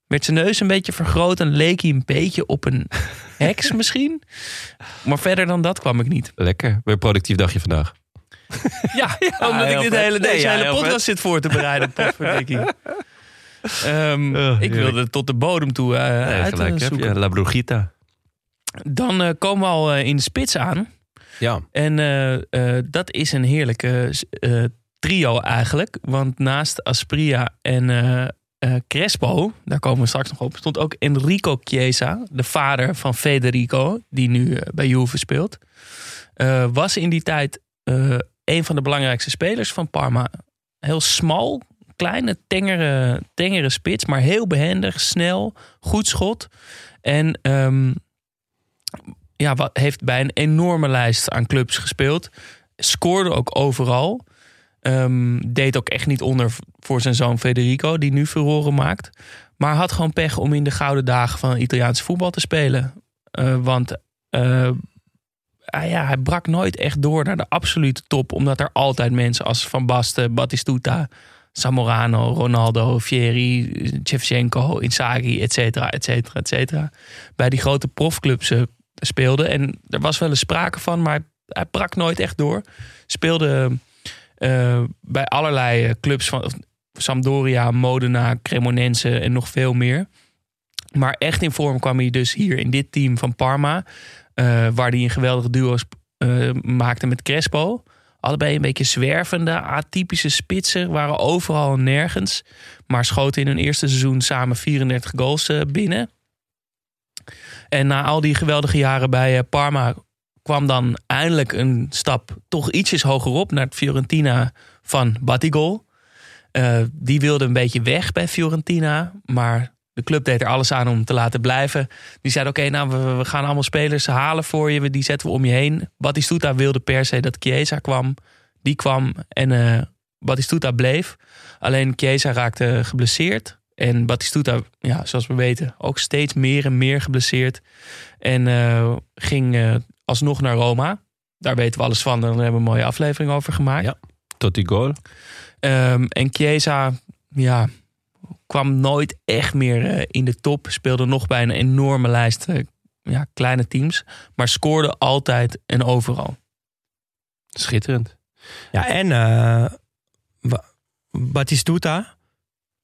werd zijn neus een beetje vergroot. En leek hij een beetje op een <laughs> heks misschien. Maar verder dan dat kwam ik niet. Lekker. Weer productief dagje vandaag. Ja, <laughs> omdat ik dit vet. hele, Nee, deze ja, hele podcast vet. zit voor te bereiden. Oh, <laughs> ik wilde tot de bodem toe eh Nee, uit gelijk heb zoeken. je. La Brujita. Dan eh, komen we al eh, in de spits aan. Ja. En eh, dat is een heerlijke trio eigenlijk. Want naast Aspria en Crespo, daar komen we straks nog op, stond ook Enrico Chiesa, de vader van Federico, die nu bij Juve speelt. Was in die tijd een van de belangrijkste spelers van Parma. Heel smal, kleine, tengere, tengere spits, maar heel behendig, snel, goed schot. En ehm, ja, wat, heeft bij een enorme lijst aan clubs gespeeld. Scoorde ook overal. Ehm, deed ook echt niet onder voor zijn zoon Federico, die nu furoren maakt. Maar had gewoon pech om in de gouden dagen van Italiaanse voetbal te spelen. Eh, want eh, ah ja, hij brak nooit echt door naar de absolute top. Omdat er altijd mensen als Van Basten, Battistuta, Zamorano, Ronaldo, Fieri, Shevchenko, Inzaghi, et cetera, et cetera, et cetera. Bij die grote profclubs speelden. En er was wel eens sprake van, maar hij brak nooit echt door. Speelde eh, bij allerlei eh, clubs van Sampdoria, Modena, Cremonense en nog veel meer. Maar echt in vorm kwam hij dus hier in dit team van Parma. eh, waar hij een geweldige duo's eh, maakte met Crespo. Allebei een beetje zwervende, atypische spitsen. Waren overal en nergens. Maar schoten in hun eerste seizoen samen 34 goals binnen. En na al die geweldige jaren bij eh, Parma kwam dan eindelijk een stap toch ietsjes hogerop naar Fiorentina van Batigol. Eh, die wilde een beetje weg bij Fiorentina, maar de club deed er alles aan om te laten blijven. Die zei: Oké, nou, we, gaan allemaal spelers halen voor je, die zetten we om je heen. Batistuta wilde per se dat Chiesa kwam. Die kwam en eh Batistuta bleef. Alleen Chiesa raakte geblesseerd. En Batistuta, ja, zoals we weten, ook steeds meer en meer geblesseerd. En eh, ging eh, alsnog naar Roma. Daar weten we alles van. Daar hebben we een mooie aflevering over gemaakt. Ja. Tot die goal. Ehm, en Chiesa, ja, kwam nooit echt meer eh, in de top. Speelde nog bij een enorme lijst ja, kleine teams. Maar scoorde altijd en overal. Schitterend. Ja, en eh Ba- Batistuta.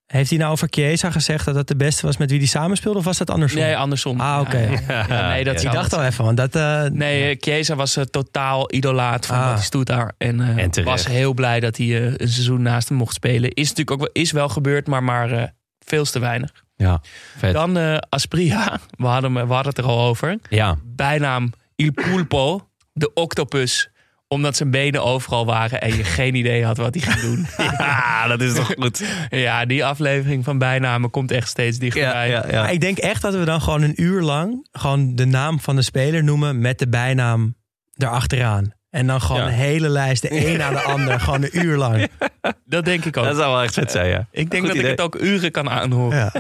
Heeft hij nou over Chiesa gezegd dat het de beste was met wie hij samenspeelde? Of was dat andersom? Nee, andersom. Ah, oké. Ja, ja, nee, dat ik dacht het al even, want dat... eh, Nee, Chiesa was eh, totaal idolaat van Ah. Batistuta. En, eh, En was heel blij dat hij eh, een seizoen naast hem mocht spelen. Is natuurlijk ook wel, is wel gebeurd, maar, maar eh, veel te weinig. Ja, vet. Dan eh, Aspria. We hadden, we hadden het er al over. Ja, Bijnaam Il Pulpo, de octopus omdat zijn benen overal waren en je <laughs> geen idee had wat hij ging doen. <laughs> ja, dat is toch <laughs> goed. ja, die aflevering van bijnamen komt echt steeds dichterbij. Ja, ja, ja. Maar ik denk echt dat we dan gewoon een uur lang gewoon de naam van de speler noemen met de bijnaam erachteraan. En dan gewoon Ja. een hele lijst, de een na de ander, gewoon een uur lang. Dat denk ik ook. Dat zou wel echt vet zijn, ja. Ik denk Goed dat idee. ik het ook uren kan aanhoren. Ja.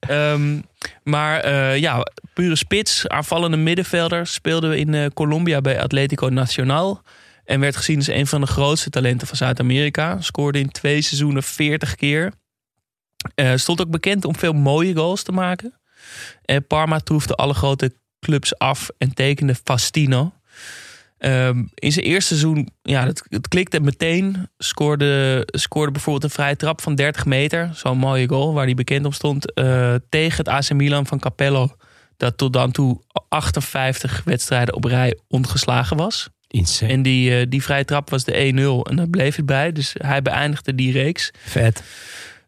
Ehm, maar eh, ja, pure spits, aanvallende middenvelder. Speelde we in eh, Colombia bij Atletico Nacional. En werd gezien als een van de grootste talenten van Zuid-Amerika. Scoorde in twee seizoenen 40 keer. Eh, stond ook bekend om veel mooie goals te maken. En Parma troefde alle grote clubs af en tekende Fastino. Ehm, in zijn eerste seizoen, ja, het, klikte meteen. Scoorde, scoorde bijvoorbeeld een vrije trap van 30 meter. Zo'n mooie goal waar hij bekend op stond. eh, tegen het AC Milan van Capello. Dat tot dan toe 58 wedstrijden op rij ongeslagen was. Insane. En die, eh, die vrije trap was de 1-0. En daar bleef het bij. Dus hij beëindigde die reeks. Vet.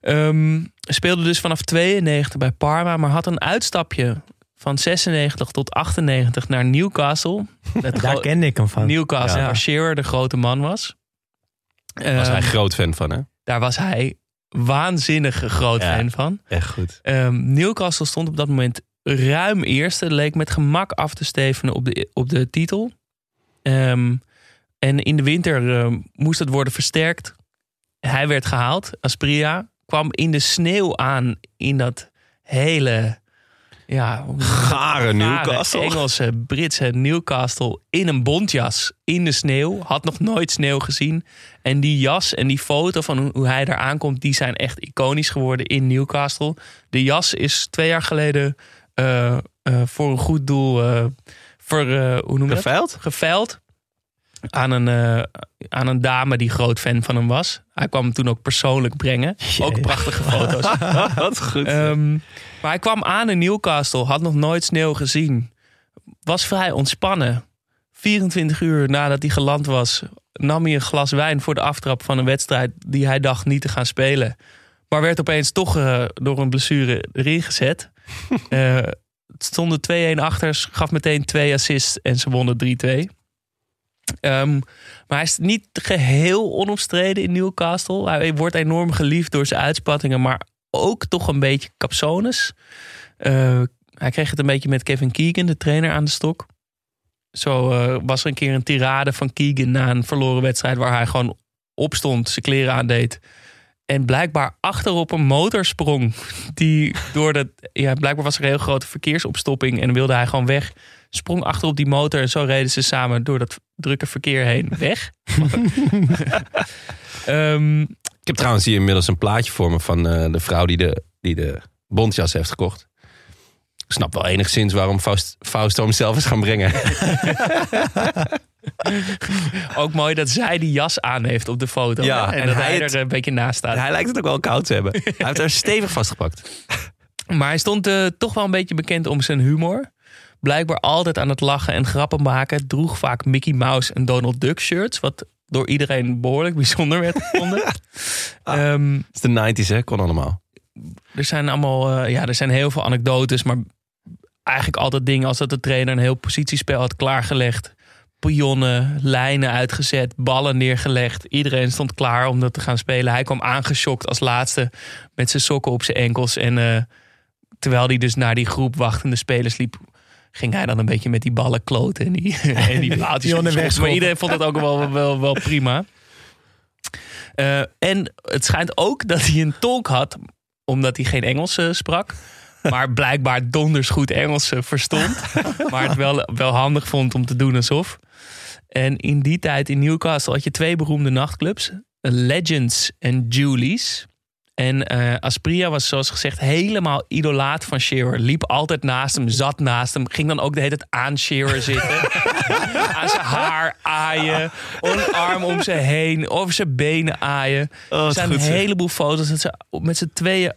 Ehm, speelde dus vanaf 92 bij Parma, maar had een uitstapje van 96 tot 98 naar Newcastle. <laughs> Daar kende ik hem van. Newcastle, Ja. waar Shearer de grote man was. Daar was Ehm, hij groot fan van, hè? daar was hij waanzinnig groot Ja. fan van. Echt goed. Ehm, Newcastle stond op dat moment ruim eerste. Leek met gemak af te stevenen op de, op de titel. Ehm, en in de winter ehm, moest het worden versterkt. Hij werd gehaald. Aspria kwam in de sneeuw aan in dat hele... Ja, Gare Newcastle. Engelse, Britse Newcastle in een bontjas in de sneeuw. Had nog nooit sneeuw gezien. En die jas en die foto van hoe- hij daar aankomt, die zijn echt iconisch geworden in Newcastle. De jas is twee jaar geleden eh, eh, voor een goed doel voor, eh, hoe noem je dat? Geveild? geveild aan een, eh, aan een dame die groot fan van hem was. Hij kwam hem toen ook persoonlijk brengen. Ook prachtige foto's. <laughs> Wat goed. Ehm, maar hij kwam aan in Newcastle, had nog nooit sneeuw gezien. Was vrij ontspannen. 24 uur nadat hij geland was, nam hij een glas wijn voor de aftrap van een wedstrijd die hij dacht niet te gaan spelen. Maar werd opeens toch eh, door een blessure erin gezet. <laughs> Eh, stonden 2-1 achter, gaf meteen twee assists en ze wonnen 3-2. Ehm, maar hij is niet geheel onomstreden in Newcastle. Hij wordt enorm geliefd door zijn uitspattingen, maar ook toch een beetje capsones. Eh, hij kreeg het een beetje met Kevin Keegan, de trainer, aan de stok. Zo eh, was er een keer een tirade van Keegan na een verloren wedstrijd... waar hij gewoon opstond, zijn kleren aandeed... en blijkbaar achterop een motor sprong. Die door de, ja, blijkbaar was er een heel grote verkeersopstopping... en wilde hij gewoon weg. Sprong achterop die motor en zo reden ze samen... door dat drukke verkeer heen weg. <laughs> Ehm, Ik heb trouwens hier inmiddels een plaatje voor me van eh, de vrouw die de, die de bontjas heeft gekocht. Ik snap wel enigszins waarom Faust, Fausto hem zelf is gaan brengen. <laughs> <laughs> Ook mooi dat zij die jas aan heeft op de foto. Ja, en, en dat hij hij het- er een beetje naast staat. Hij lijkt het ook wel koud te hebben. <laughs> Hij heeft haar stevig vastgepakt. Maar hij stond eh, toch wel een beetje bekend om zijn humor. Blijkbaar altijd aan het lachen en grappen maken. Droeg vaak Mickey Mouse en Donald Duck shirts. Wat door iedereen behoorlijk bijzonder werd gevonden. <laughs> Ehm, Het is de 90s, hè? Kon allemaal. er zijn allemaal, eh, ja, er zijn heel veel anekdotes. Maar eigenlijk altijd dingen als dat de trainer een heel positiespel had klaargelegd. Pionnen, lijnen uitgezet, ballen neergelegd. Iedereen stond klaar om dat te gaan spelen. Hij kwam aangeschokt als laatste met zijn sokken op zijn enkels. En eh, terwijl hij dus naar die groep wachtende spelers liep... ging hij dan een beetje met die ballen kloten en die, <laughs> en die. Pionnen maar iedereen vond dat ook wel, wel, wel prima. Eh, en het schijnt ook dat hij een tolk had, omdat hij geen Engels eh, sprak. Maar blijkbaar donders goed Engels verstond. maar het wel, wel handig vond om te doen alsof. En in die tijd in Newcastle had je twee beroemde nachtclubs. Legends en Julie's. En eh, Aspria was zoals gezegd helemaal idolaat van Shearer. Liep altijd naast hem, zat naast hem. Ging dan ook de hele tijd aan Shearer zitten. <laughs> aan zijn haar aaien. Een arm om ze heen. Over zijn benen aaien. Oh, er zijn een heleboel foto's dat ze met z'n tweeën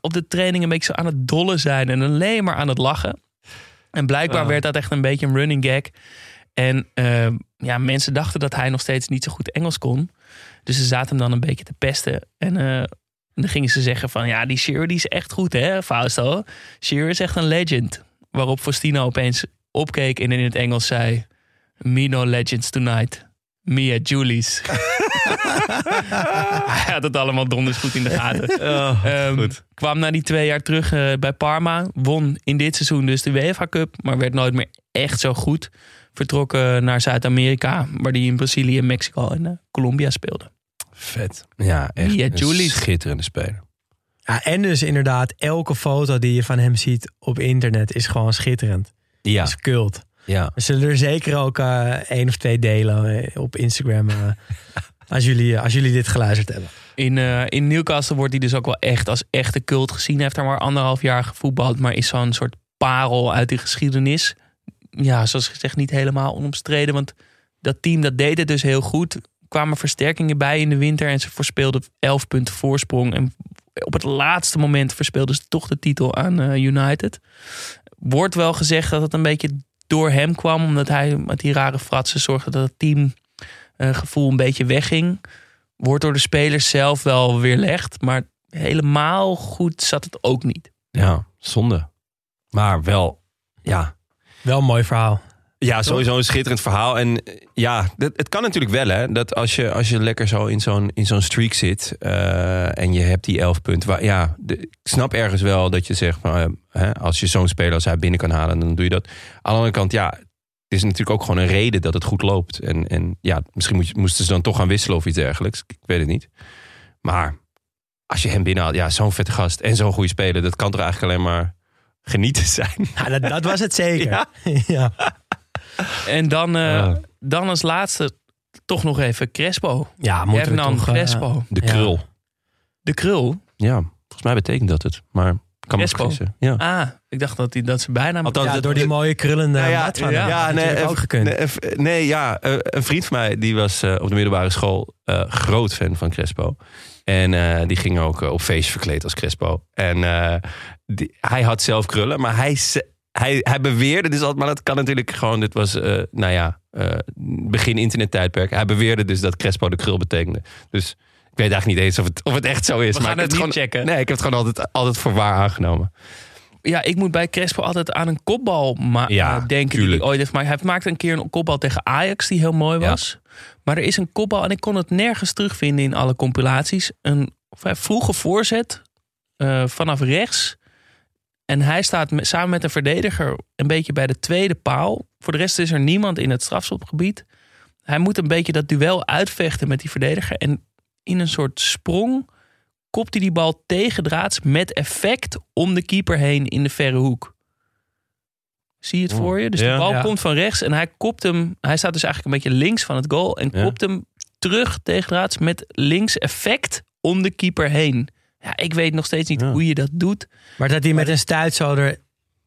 op de training een beetje zo aan het dollen zijn. En alleen maar aan het lachen. En blijkbaar werd dat echt een beetje een running gag. En eh, ja, mensen dachten dat hij nog steeds niet zo goed Engels kon. Dus ze zaten hem dan een beetje te pesten. En eh, dan gingen ze zeggen van... ja, die Shearer die is echt goed hè, Fausto? Shearer is echt een legend. Waarop Faustino opeens opkeek en in het Engels zei... Me no legends tonight. Me at Julie's. <laughs> Hij had het allemaal donders goed in de gaten. Ehm, kwam na die twee jaar terug eh, bij Parma. Won in dit seizoen dus de UEFA Cup. Maar werd nooit meer echt zo goed. Vertrokken naar Zuid-Amerika. Waar hij in Brazilië, Mexico en eh, Colombia speelde. Vet. Ja, echt Ja, een Julie. schitterende speler. Ja, en dus inderdaad, elke foto die je van hem ziet op internet is gewoon schitterend. Ja, is cult. ja. We zullen er zeker ook eh één of twee delen eh, op Instagram. eh, <laughs> als, jullie, als jullie dit geluisterd hebben. In, eh, in Newcastle wordt hij dus ook wel echt als echte cult gezien. Hij heeft daar maar anderhalf jaar gevoetbald. Maar is zo'n soort parel uit die geschiedenis. Ja, zoals gezegd niet helemaal onomstreden. Want dat team dat deed het dus heel goed. Kwamen versterkingen bij in de winter en ze verspeelden 11 punten voorsprong. En op het laatste moment verspeelden ze toch de titel aan eh, United. Wordt wel gezegd dat het een beetje door hem kwam, omdat hij met die rare fratsen zorgde dat het teamgevoel een beetje wegging. Wordt door de spelers zelf wel weerlegd, maar helemaal goed zat het ook niet. Ja, zonde. Maar wel, ja, Wel een mooi verhaal. Ja, sowieso een schitterend verhaal. En eh, ja, dat, het kan natuurlijk wel, hè. Dat als je, als je lekker zo in zo'n, in zo'n streak zit eh, en je hebt die elf punten. Waar, ja, de- ik snap ergens wel dat je zegt, van, eh, hè, als je zo'n speler als hij binnen kan halen, dan doe je dat. Aan de andere kant, ja, het is natuurlijk ook gewoon een reden dat het goed loopt. En, en ja, misschien moet je, moesten ze dan toch gaan wisselen of iets dergelijks. Ik weet het niet. Maar als je hem binnenhaalt, ja, zo'n vette gast en zo'n goede speler, dat kan toch eigenlijk alleen maar genieten zijn. Ja, dat, dat was het zeker. <laughs> Ja. <laughs> ja. En dan, eh, Ja. dan als laatste toch nog even Crespo. Ja, moeten we Hernan toch... eh, Crespo. De Ja. krul. De krul. Ja, volgens mij betekent dat het. Maar kan Crespo. Ja. Ah, ik dacht dat, die, dat ze bijna... Althans, ja, door die mooie krullende Nou ja, had nee, ook gekund. Nee, nee, ja, eh, een vriend van mij die was eh, op de middelbare school eh, groot fan van Crespo. En eh, die ging ook eh, op feestje verkleed als Crespo. En eh, die- hij had zelf krullen, maar hij, hij, hij beweerde dus altijd, maar dat kan natuurlijk gewoon, dit was, nou ja, begin internettijdperk. Hij beweerde dus dat Crespo de krul betekende. Dus ik weet eigenlijk niet eens of het, of het echt zo is. We maar gaan ik het gewoon, checken. Nee, ik heb het gewoon altijd, altijd voor waar aangenomen. Ja, ik moet bij Crespo altijd aan een kopbal ma- Ja, denken die ooit heeft gemaakt. Hij maakte een keer een kopbal tegen Ajax die heel mooi Ja. Maar er is een kopbal en ik kon het nergens terugvinden in alle compilaties. Een vroege voorzet eh, vanaf rechts. En hij staat samen met een verdediger een beetje bij de tweede paal. Voor de rest is er niemand in het strafschopgebied. Hij moet een beetje dat duel uitvechten met die verdediger. En in een soort sprong kopt hij die bal tegendraads met effect om de keeper heen in de verre hoek. Zie je het Oh, voor je? Dus ja. de bal Ja. komt van rechts en hij kopt hem. Hij staat dus eigenlijk een beetje links van het goal en Ja. kopt hem terug tegendraads met links effect om de keeper heen. Ja, ik weet nog steeds niet Ja. hoe je dat doet. Maar dat hij met een stuit zo er...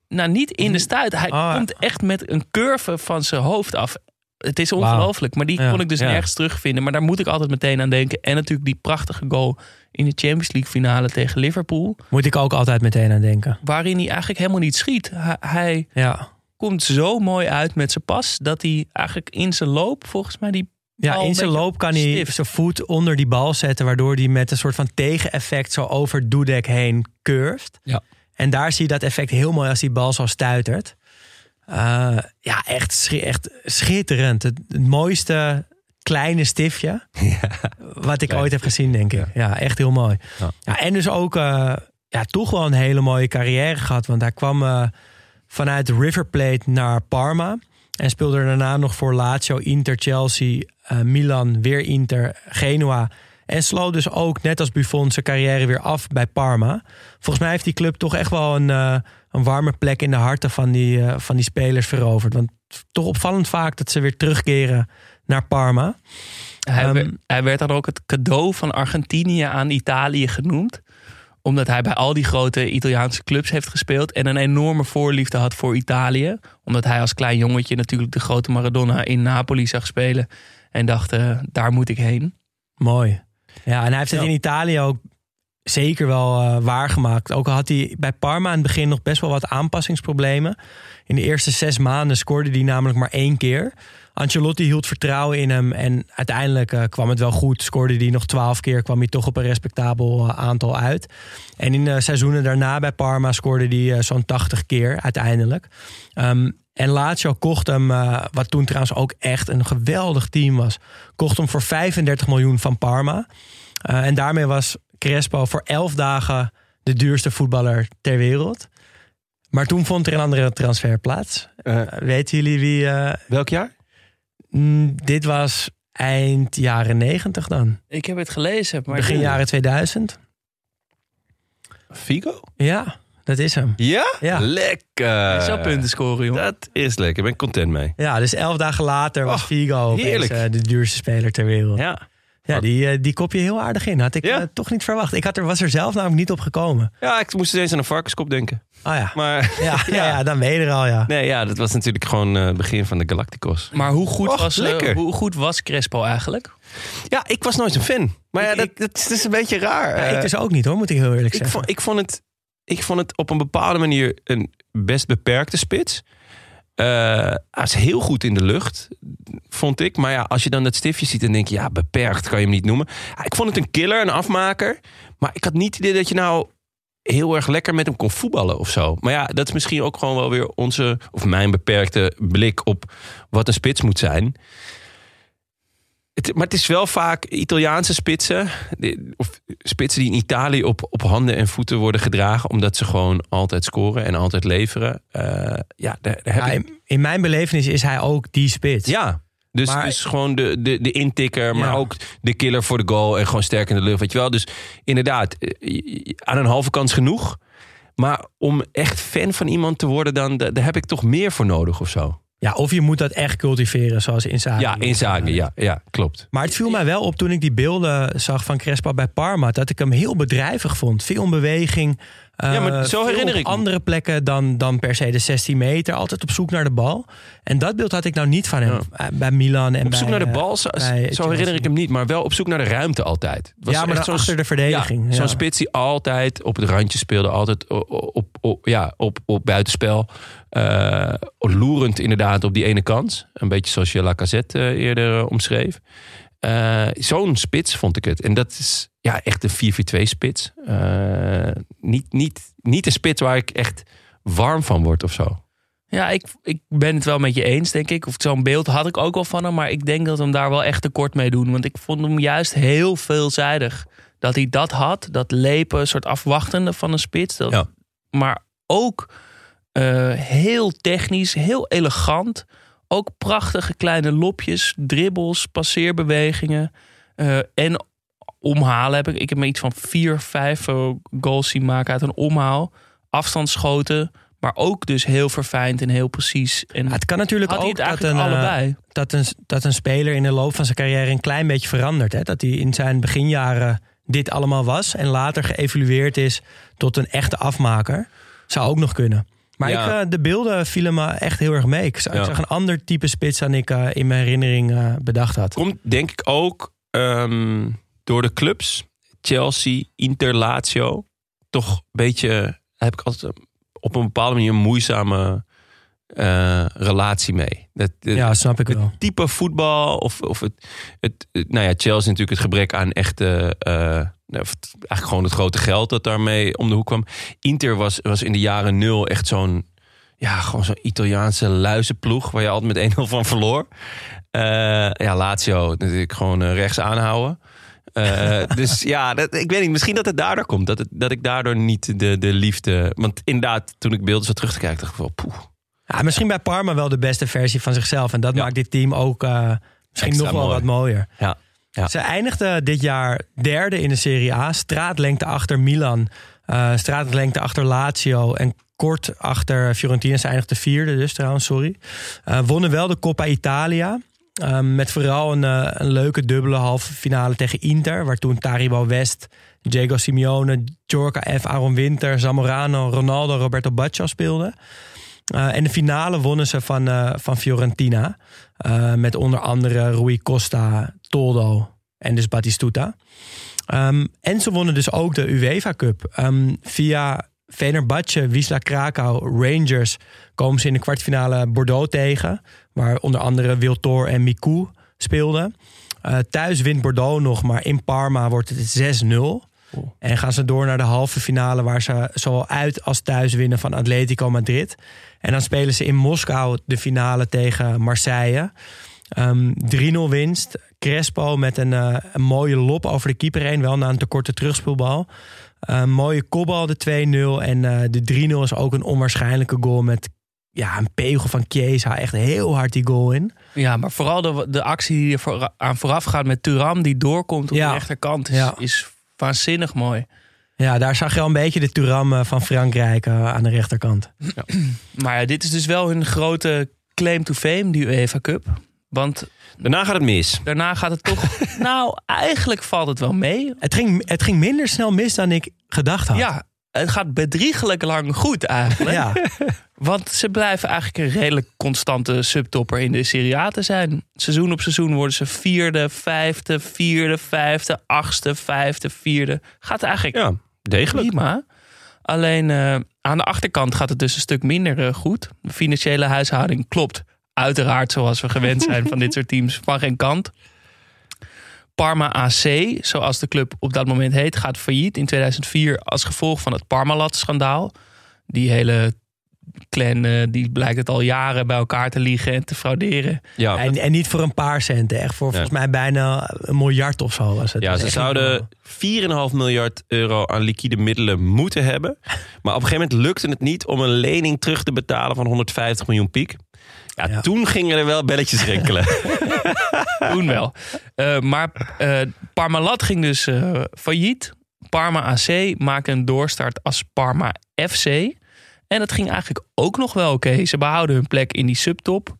Nou, niet in de stuit. Hij Ah. komt echt met een curve van zijn hoofd af. Het is ongelooflijk, maar die Ja. kon ik dus Ja. nergens terugvinden. Maar daar moet ik altijd meteen aan denken. En natuurlijk die prachtige goal in de Champions League finale tegen Liverpool. Moet ik ook altijd meteen aan denken. Waarin hij eigenlijk helemaal niet schiet. Hij, Ja. komt zo mooi uit met zijn pas. Dat hij eigenlijk in zijn loop, volgens mij, die Ja, in zijn loop kan hij stift. zijn voet onder die bal zetten, waardoor hij met een soort van tegeneffect zo over Dudek heen curft. Ja. En daar zie je dat effect heel mooi als die bal zo stuitert. Eh, ja, echt, echt schitterend. Het, het mooiste kleine stiftje <laughs> wat ik Klein ooit heb gezien, denk ik. Ja, echt heel mooi. Ja. Ja. en dus ook eh, ja, toch wel een hele mooie carrière gehad. Want hij kwam eh, vanuit River Plate naar Parma. En speelde daarna nog voor Lazio, Inter, Chelsea, Milan, weer Inter, Genua. En sloot dus ook, net als Buffon, zijn carrière weer af bij Parma. Volgens mij heeft die club toch echt wel een, een warme plek in de harten van die, eh, van die spelers veroverd. Want toch opvallend vaak dat ze weer terugkeren naar Parma. Hij, Ehm, werd, hij werd dan ook het cadeau van Argentinië aan Italië genoemd. Omdat hij bij al die grote Italiaanse clubs heeft gespeeld. En een enorme voorliefde had voor Italië. Omdat hij als klein jongetje natuurlijk de grote Maradona in Napoli zag spelen. En dacht, eh, daar moet ik heen. Mooi. Ja, en hij heeft het in Italië ook zeker wel eh, waargemaakt. Ook al had hij bij Parma in het begin nog best wel wat aanpassingsproblemen. In de eerste zes maanden scoorde hij namelijk maar één keer. Ancelotti hield vertrouwen in hem en uiteindelijk eh, kwam het wel goed. Scoorde hij nog twaalf keer, kwam hij toch op een respectabel eh, aantal uit. En in de seizoenen daarna bij Parma scoorde hij zo'n 80 keer uiteindelijk. Ehm, en Lazio kocht hem, wat toen trouwens ook echt een geweldig team was, kocht hem voor 35 miljoen van Parma. En daarmee was Crespo voor 11 dagen de duurste voetballer ter wereld. Maar toen vond er een andere transfer plaats. Eh, Eh, weten jullie wie? eh, welk jaar? mm, dit was eind jaren 90 dan. Ik heb het gelezen. Maar Begin jaren 2000. Figo? Ja, dat is hem. Ja? Ja. Lekker. Hij zou punten scoren, joh. Dat is lekker. Ik ben content mee. Ja, dus elf dagen later was Oh, Figo opeens, eh, de duurste speler ter wereld. Ja. Ja, die, eh, die kop je heel aardig in. Had ik Ja? eh, toch niet verwacht. Ik had er, was er zelf namelijk niet op gekomen. Ja, ik moest eens aan een varkenskop denken. Oh ja. Maar <laughs> <laughs> Ja, ja. ja, dan ben je er al, ja. nee, ja, dat was natuurlijk gewoon eh, het begin van de Galacticos. Maar hoe goed, Och, was, hoe goed was Crespo eigenlijk? Ja, ik was nooit een fan. Maar ja, Ik- dat, dat, is- dat is een beetje raar. Ja, ik dus ook niet hoor, moet ik heel eerlijk ik, zeggen. vond, ik, vond het, ik vond het op een bepaalde manier een best beperkte spits. Eh, hij is heel goed in de lucht, vond ik. Maar ja, als je dan dat stiftje ziet, dan denk je... ja, beperkt kan je hem niet noemen. Ik vond het een killer, een afmaker. Maar ik had niet het idee dat je nou heel erg lekker met hem kon voetballen of zo. Maar ja, dat is misschien ook gewoon wel weer onze... of mijn beperkte blik op wat een spits moet zijn... Het, maar het is wel vaak Italiaanse spitsen. Of spitsen die in Italië op, op handen en voeten worden gedragen. Omdat ze gewoon altijd scoren en altijd leveren. Eh, ja, daar, daar heb Ja, ik- in, mijn belevenis is hij ook die spits. ja. Dus, Maar- dus gewoon de, de, de intikker, maar Ja. ook de killer voor de goal. En gewoon sterk in de lucht, weet je wel. Dus inderdaad, eh, aan een halve kans genoeg. Maar om echt fan van iemand te worden, dan da- daar heb ik toch meer voor nodig of zo. Ja, of je moet dat echt cultiveren, zoals Inzaghi. Ja, inzagen, ja, ja, klopt. Maar het viel mij wel op toen ik die beelden zag van Crespo bij Parma... dat ik hem heel bedrijvig vond. Veel in beweging. Eh, Ja, maar zo veel herinner op ik me. andere plekken dan, dan per se de 16 meter. Altijd op zoek naar de bal. En dat beeld had ik nou niet van hem. eh, Bij Milan en Op zoek bij, naar de eh, bal, zo, zo herinner ik hem niet. Maar wel op zoek naar de ruimte altijd. Was Ja, maar echt achter de verdediging, Ja, Zo'n ja. spits die altijd op het randje speelde. Altijd op, op, op- ja, op, op buitenspel. Eh, loerend inderdaad op die ene kans. Een beetje zoals je Lacazette eh, eerder eh, omschreef. Eh, Zo'n spits vond ik het. En dat is ja, echt een 4-4-2 spits. Eh, niet, niet, niet een spits waar ik echt warm van word of zo. Ja, ik, ik ben het wel met je eens, denk ik. Of zo'n beeld had ik ook wel van hem. Maar ik denk dat we hem daar wel echt tekort mee doen. Want ik vond hem juist heel veelzijdig. Dat hij dat had. Dat lepen, een soort afwachtende van een spits. Dat, Ja. Maar ook eh, heel technisch, heel elegant. Ook prachtige kleine lopjes, dribbels, passeerbewegingen. eh, en omhalen heb ik. Ik heb me iets van vier, vijf eh, goals zien maken uit een omhaal. Afstandsschoten. Maar ook dus heel verfijnd en heel precies. En Ja, het kan natuurlijk ook dat een, eh, allebei. dat, een, dat een speler in de loop van zijn carrière een klein beetje verandert. Hè? Dat hij in zijn beginjaren dit allemaal was. En later geëvolueerd is tot een echte afmaker. Zou ook nog kunnen. Maar Ja. ik, eh, de beelden vielen me echt heel erg mee. Ik zag, ik Ja. zag een ander type spits dan ik eh, in mijn herinnering eh, bedacht had. Komt denk ik ook ehm, door de clubs. Chelsea, Inter, Lazio. Toch een beetje, heb ik altijd op een bepaalde manier een moeizame eh, relatie mee. Dat, dat- Ja, snap ik wel. het type voetbal of, of het, het, het- nou ja, Chelsea natuurlijk het gebrek aan echte, of het- eigenlijk gewoon het grote geld dat daarmee om de hoek kwam. Inter was, was in de jaren nul echt zo'n, ja, gewoon zo'n Italiaanse luizenploeg waar je altijd met 1-0 van verloor. Eh, ja, Lazio natuurlijk gewoon rechts aanhouden. Dus ja, dat, ik weet niet, misschien dat het daardoor komt. Dat, het, dat ik daardoor niet de, de liefde... Want inderdaad, toen ik beelden zat terug te kijken, dacht ik wel, poeh. Ja, misschien bij Parma wel de beste versie van zichzelf. En dat Ja. maakt dit team ook eh, misschien Extra nog wel mooi. wat mooier. Ja. Ja. Ze eindigden dit jaar derde in de Serie A. Straatlengte achter Milan. eh, straatlengte achter Lazio. En kort achter Fiorentina. Ze eindigden vierde dus trouwens, sorry. Eh, wonnen wel de Coppa Italia. eh, met vooral een, een leuke dubbele halve finale tegen Inter. Waar toen Taribo West, Diego Simeone, Giorca F, Aaron Winter, Zamorano, Ronaldo, Roberto Baggio speelden. Uh, en de finale wonnen ze van, uh, van Fiorentina. Uh, met onder andere Rui Costa, Toldo en dus Batistuta. Um, en ze wonnen dus ook de UEFA Cup. Um, via Fenerbahce, Wisla Krakau, Rangers komen ze in de kwartfinale Bordeaux tegen. Waar onder andere Wiltor en Miku speelden. Thuis wint Bordeaux nog, maar in Parma wordt het 6-0. Oh. En gaan ze door naar de halve finale, waar ze zowel uit als thuis winnen van Atletico Madrid. En dan spelen ze in Moskou de finale tegen Marseille. Um, 3-0 winst. Crespo met een, uh, een, mooie lop over de keeper heen, wel na een tekorte terugspeelbal. Een mooie kopbal, de 2-0. En uh, de 3-0 is ook een onwaarschijnlijke goal met ja, een pegel van Chiesa. Echt heel hard die goal in. Ja, maar vooral de, de actie die er voor, aan vooraf gaat met Turam, die doorkomt op ja. de rechterkant, is, ja. is waanzinnig mooi. Ja, daar zag je al een beetje de Turam van Frankrijk uh, aan de rechterkant. Ja. <clears throat> Maar ja, dit is dus wel hun grote claim to fame, die UEFA Cup. Want Daarna gaat het mis. daarna gaat het toch... <laughs> nou, eigenlijk valt het wel mee. Het ging, het ging minder snel mis dan ik gedacht had. Ja, het gaat bedriegelijk lang goed eigenlijk. Ja. <laughs> Want ze blijven eigenlijk een redelijk constante subtopper in de Serie A te zijn. Seizoen op seizoen worden ze vierde, vijfde, vierde, vijfde, achtste, vijfde, vierde. Gaat eigenlijk Ja, degelijk. prima. Alleen eh, aan de achterkant gaat het dus een stuk minder eh, goed. De financiële huishouding klopt uiteraard zoals we gewend zijn van dit soort teams van geen kant. Parma AC, zoals de club op dat moment heet, gaat failliet in 2004 als gevolg van het Parmalat-schandaal. Die hele clan eh, die blijkt het al jaren bij elkaar te liegen en te frauderen. Ja, En, en niet voor een paar centen, echt voor volgens mij bijna een miljard of zo was het. ja ze zouden 4,5 miljard euro aan liquide middelen moeten hebben. Maar op een gegeven moment lukte het niet om een lening terug te betalen van 150 miljoen piek. Ja, Ja. toen gingen er wel belletjes rinkelen. <laughs> Toen wel. Eh, maar eh, Parmalat ging dus eh, failliet. Parma AC maakte een doorstart als Parma FC. En dat ging eigenlijk ook nog wel oké. Ze behouden hun plek in die subtop.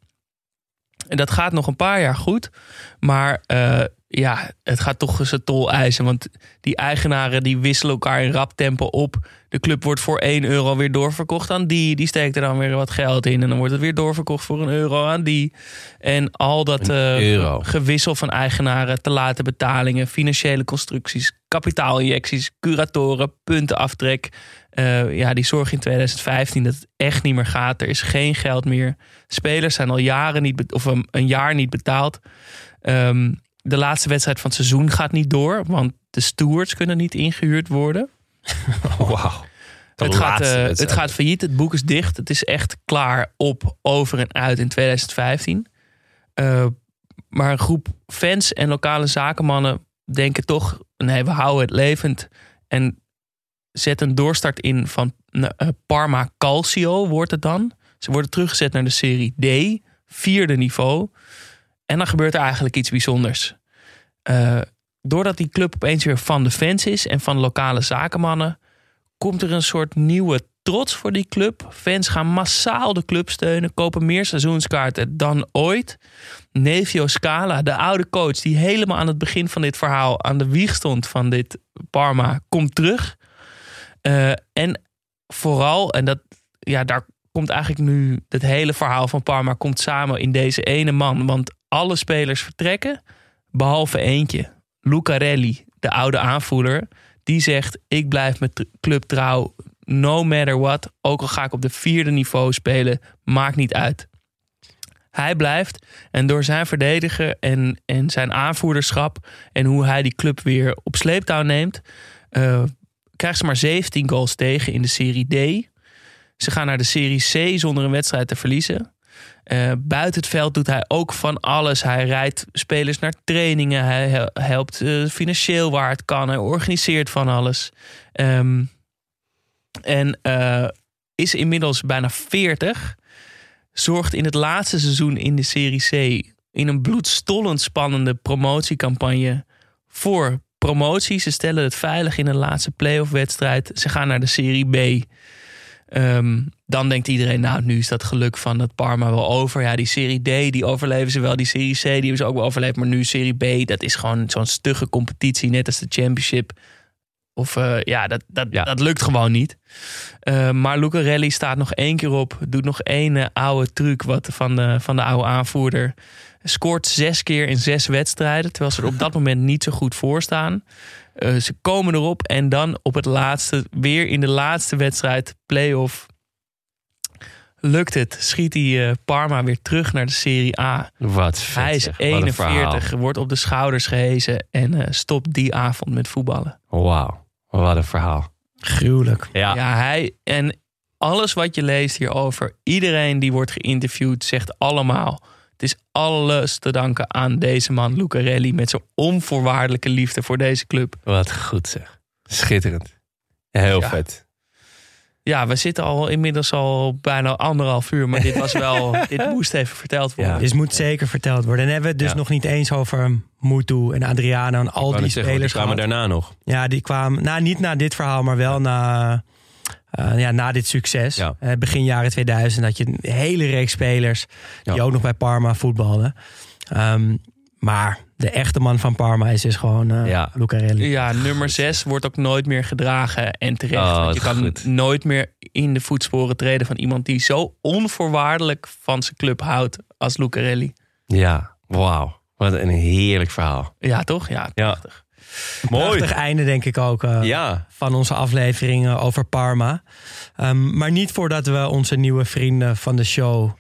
En dat gaat nog een paar jaar goed. Maar eh, ja, het gaat toch zijn tol eisen. Want die eigenaren die wisselen elkaar in rap tempo op. De club wordt voor 1 euro weer doorverkocht aan die. Die steekt er dan weer wat geld in. En dan wordt het weer doorverkocht voor een euro aan die. En al dat eh, gewissel van eigenaren, te late betalingen, financiële constructies, kapitaalinjecties, curatoren, puntenaftrek. Eh, ja, die zorgen in 2015 dat het echt niet meer gaat. Er is geen geld meer. Spelers zijn al jaren niet, of een, een jaar niet betaald. Ehm, de laatste wedstrijd van het seizoen gaat niet door, want de stewards kunnen niet ingehuurd worden. <laughs> Wauw. Het gaat, eh, het gaat failliet, het boek is dicht. Het is echt klaar op, over en uit in 2015. Eh, maar een groep fans en lokale zakenmannen denken toch... nee, we houden het levend. En zetten een doorstart in van eh, Parma Calcio, wordt het dan. Ze worden teruggezet naar de Serie D, vierde niveau. En dan gebeurt er eigenlijk iets bijzonders. Eh, doordat die club opeens weer van de fans is... en van lokale zakenmannen komt er een soort nieuwe trots voor die club. Fans gaan massaal de club steunen, kopen meer seizoenskaarten dan ooit. Nevio Scala, de oude coach die helemaal aan het begin van dit verhaal aan de wieg stond van dit Parma, komt terug. Eh, en vooral, en dat, ja, daar komt eigenlijk nu het hele verhaal van Parma komt samen in deze ene man. Want alle spelers vertrekken, behalve eentje. Lucarelli, de oude aanvoerder, die zegt: Ik blijf mijn t- club trouw, no matter what. Ook al ga ik op de vierde niveau spelen, maakt niet uit. Hij blijft en door zijn verdediger en, en zijn aanvoerderschap en hoe hij die club weer op sleeptouw neemt, eh, krijgt ze maar 17 goals tegen in de Serie D. Ze gaan naar de Serie C zonder een wedstrijd te verliezen. Eh, buiten het veld doet hij ook van alles. Hij rijdt spelers naar trainingen. Hij hel- helpt eh, financieel waar het kan. Hij organiseert van alles. Ehm, en eh, is inmiddels bijna 40. Zorgt in het laatste seizoen in de Serie C... in een bloedstollend spannende promotiecampagne... voor promotie. Ze stellen het veilig in een laatste playoff wedstrijd. Ze gaan naar de Serie B... Ehm, dan denkt iedereen, nou, nu is dat geluk van het Parma wel over. Ja, die Serie D, die overleven ze wel. Die Serie C, die hebben ze ook wel overleefd. Maar nu Serie B, dat is gewoon zo'n stugge competitie. Net als de Championship. Of eh, ja, dat, dat, Ja. dat lukt gewoon niet. Eh, maar Lucarelli staat nog één keer op. Doet nog één eh, oude truc wat van, de, van de oude aanvoerder. Scoort zes keer in zes wedstrijden. Terwijl ze er op dat moment niet zo goed voor staan. Eh, ze komen erop en dan op het laatste, weer in de laatste wedstrijd, play-off, lukt het. Schiet hij eh, Parma weer terug naar de Serie A. Wat vet, hij is zeg. Wat een verhaal. 41, wordt op de schouders gehezen en eh, stopt die avond met voetballen. Wauw, wat een verhaal. Gruwelijk. Ja, Ja, hij en alles wat je leest hierover, iedereen die wordt geïnterviewd, zegt allemaal. Het is alles te danken aan deze man, Lucarelli, met zijn onvoorwaardelijke liefde voor deze club. wat goed zeg. Schitterend. Heel Ja. vet. Ja, we zitten al inmiddels al bijna anderhalf uur, maar dit was wel, <laughs> dit moest even verteld worden. Ja. Dit moet zeker verteld worden. En hebben we het dus Ja. nog niet eens over Mutu en Adriano en al die net zeggen, spelers die kwamen gehad. daarna nog. Ja, die kwamen, nou niet na dit verhaal, maar wel na, eh, ja, na dit succes. Ja. Eh, begin jaren 2000 had je een hele reeks spelers die Ja. ook nog bij Parma voetbalden. Ehm, maar de echte man van Parma is dus gewoon eh Ja. Lucarelli. Ja, nummer 6 wordt ook nooit meer gedragen en terecht. Oh, Want je kan goed. nooit meer in de voetsporen treden van iemand die zo onvoorwaardelijk van zijn club houdt als Lucarelli. Ja, wauw. Wat een heerlijk verhaal. Ja, toch? Ja, Ja, prachtig. Mooi. Prachtig einde denk ik ook eh, Ja, van onze afleveringen over Parma. Ehm, maar niet voordat we onze nieuwe vrienden van de show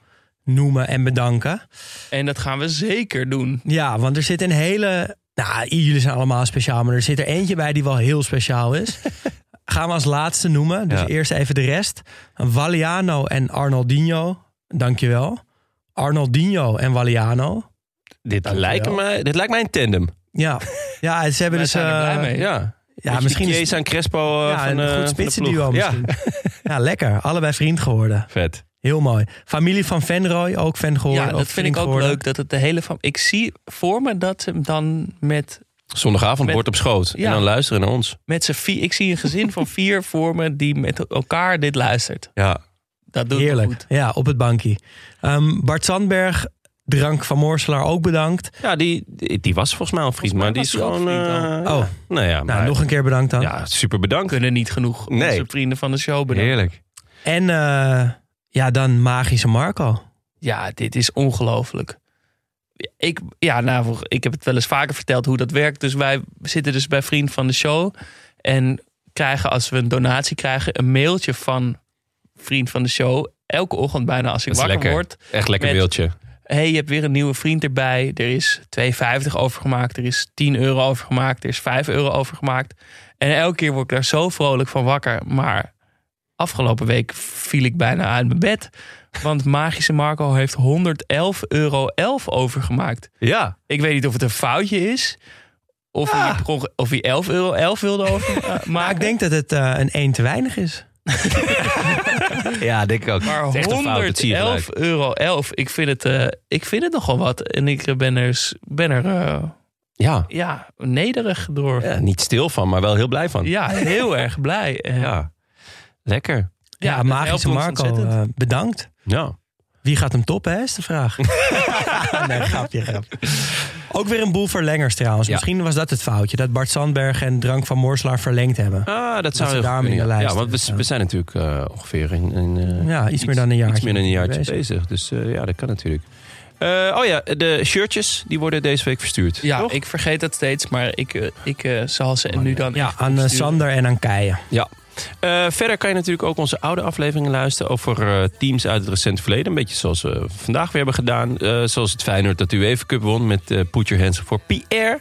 noemen en bedanken. En dat gaan we zeker doen. Ja, want er zit een hele... Nou, jullie zijn allemaal speciaal, maar er zit er eentje bij die wel heel speciaal is. <laughs> Gaan we als laatste noemen. Dus Ja. eerst even de rest. Valiano en Arnoldinho. Dankjewel. Arnoldinho en Valiano. dit Dankjewel. lijkt, mij, dit lijkt mij een tandem. Ja, <laughs> ja ze hebben Wij dus... zijn er blij eh, mee. Ja, Ja, misschien is en Crespo eh, ja, van, een eh, goed spitsenduo misschien. Ja, <laughs> Ja, lekker. Allebei vriend geworden. vet. Heel mooi. Familie van Venrooy, ook fan geworden. Ja, dat vind ik ook geworden. leuk. Dat het de hele van. Ik zie voor me dat ze hem dan met, Zondagavond Met- wordt op schoot. Ja. En dan luisteren naar ons. met z'n vier. Ik zie een gezin van vier <laughs> voor me die met elkaar dit luistert. Ja, Dat doet Heerlijk. goed. Ja, op het bankje. Ehm, Bart Sandberg, Drank van Moorselaar ook bedankt. ja die, die, die was volgens mij al vriend. Maar die is gewoon... vriend eh, Oh, nou ja, nou, maar- nog een keer bedankt dan. Ja, super bedankt. Kunnen niet genoeg Nee. onze vrienden van de show bedanken. Heerlijk. En eh, ja, dan magische Marco. Ja, dit is ongelooflijk. Ik, ja, nou, ik heb het wel eens vaker verteld hoe dat werkt. Dus wij zitten dus bij Vriend van de Show. En krijgen, als we een donatie krijgen, een mailtje van Vriend van de Show. Elke ochtend bijna als ik wakker lekker. word. Echt lekker Met- beeldje. Hey, je hebt weer een nieuwe vriend erbij. Er is 2,50 overgemaakt. Er is 10 euro overgemaakt. Er is 5 euro overgemaakt. En elke keer word ik daar zo vrolijk van wakker. Maar afgelopen week viel ik bijna uit mijn bed. Want Magische Marco heeft 111,11 euro overgemaakt. Ja. Ik weet niet of het een foutje is. Of, hij, per onge- of hij 11 euro 11 wilde overmaken. Maar ik denk dat het eh, een 1 te weinig is. <laughs> Ja, denk ik ook. Maar Het is echt een fout, dat zie je 111 gelijk. euro 11. Ik vind het, eh, ik vind het nogal wat. En ik ben er, ben er eh, Ja. ja, nederig door. ja, niet stil van, maar wel heel blij van. Ja, heel <laughs> erg blij. Eh, Ja. Lekker. Ja, dat magische Marco, eh, bedankt. Ja. Wie gaat hem toppen, hè, is de vraag. <laughs> nee, grapje, grapje. Ook weer een boel verlengers trouwens. Ja. Misschien was dat het foutje. Dat Bart Sandberg en Drank van Moorselaar verlengd hebben. Ah, dat zou daarom in de ja. lijst Ja, want we, zijn natuurlijk eh, ongeveer in, in, eh, Ja, iets meer dan een jaartje Iets meer dan een jaartje bezig. bezig. Dus eh, ja, dat kan natuurlijk. Eh, oh ja, de shirtjes die worden deze week verstuurd. Ja, toch? ik vergeet dat steeds, maar ik, ik zal ze nu dan. Ja, aan. Sander en aan Keijen. Ja. Eh, verder kan je natuurlijk ook onze oude afleveringen luisteren over eh, teams uit het recente verleden. Een beetje zoals we vandaag weer hebben gedaan. Eh, zoals het Feyenoord dat de UEFA Cup won met eh Put Your Hands voor Pierre.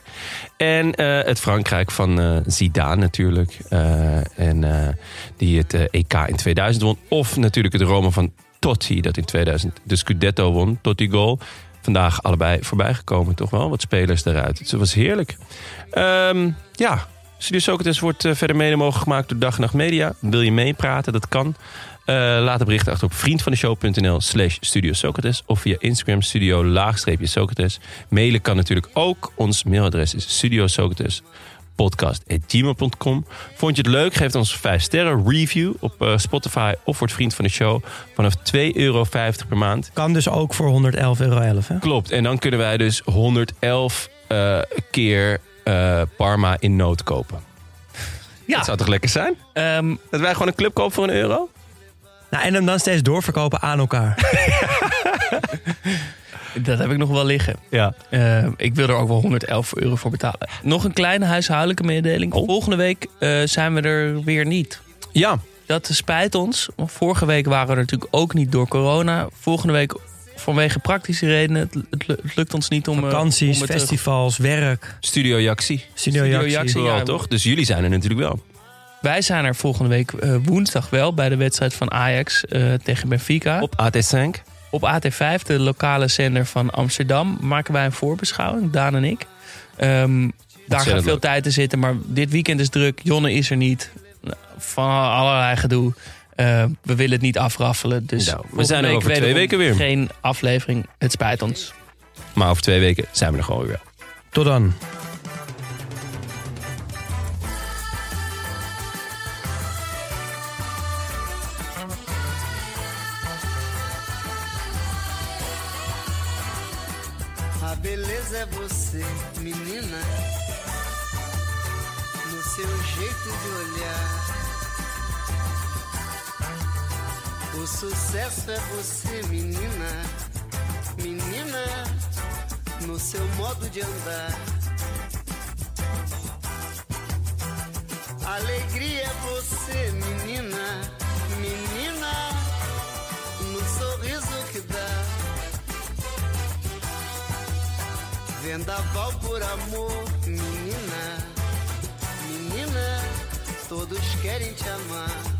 En eh, het Frankrijk van eh, Zidane natuurlijk. Eh, en eh, die het eh, EK in 2000 won. Of natuurlijk het Rome van Totti dat in 2000 de Scudetto won. Totti goal. Vandaag allebei voorbij gekomen toch wel. Wat spelers. Dus het was heerlijk. Ehm, ja, Studio Socrates wordt eh, verder mede mogelijk gemaakt door Dag en Nacht Media. Wil je meepraten? Dat kan. Eh, laat een bericht achter op vriendvandeshow.nl slash Studio Socrates. Of via Instagram studio laagstreepje Socrates. Mailen kan natuurlijk ook. Ons mailadres is studio Socrates podcast.gmail.com. Vond je het leuk? Geef ons een 5 sterren review op eh, Spotify of word vriend van de show. Vanaf 2,50 euro per maand. Kan dus ook voor 111,11 euro. Hè? Klopt. En dan kunnen wij dus 111 eh, keer eh, Parma in nood kopen. Ja. Dat zou toch lekker zijn? Ehm, Dat wij gewoon een club kopen voor een euro? Nou, en hem dan steeds doorverkopen aan elkaar. <laughs> dat heb ik nog wel liggen. Ja. Eh, ik wil er ook wel 111 euro voor betalen. Nog een kleine huishoudelijke mededeling. Oh. Volgende week eh, zijn we er weer niet. Ja. Dat spijt ons. Vorige week waren we er natuurlijk ook niet door corona. Volgende week vanwege praktische redenen. Het, het, het lukt ons niet om... eh, Vakanties, om festivals, werk. Studio Jaxi. Studio Studio Jaxi. Jaxi. Vooral ja, toch? Dus jullie zijn er natuurlijk wel. Wij zijn er volgende week eh, woensdag wel bij de wedstrijd van Ajax eh, tegen Benfica. Op AT5. Op AT5, de lokale zender van Amsterdam, maken wij een voorbeschouwing, Daan en ik. Ehm, daar gaat veel leuk. tijd in zitten, maar dit weekend is druk. Jonne is er niet. Van allerlei gedoe. Eh, we willen het niet afraffelen. Dus Nou, we zijn er over twee weken weer. Geen aflevering. Het spijt ons. Maar over twee weken zijn we er gewoon weer. Tot dan. Sucesso é você, menina. Menina, no seu modo de andar. Alegria é você, menina. Menina, no sorriso que dá. Vendaval por amor, menina. Menina, todos querem te amar.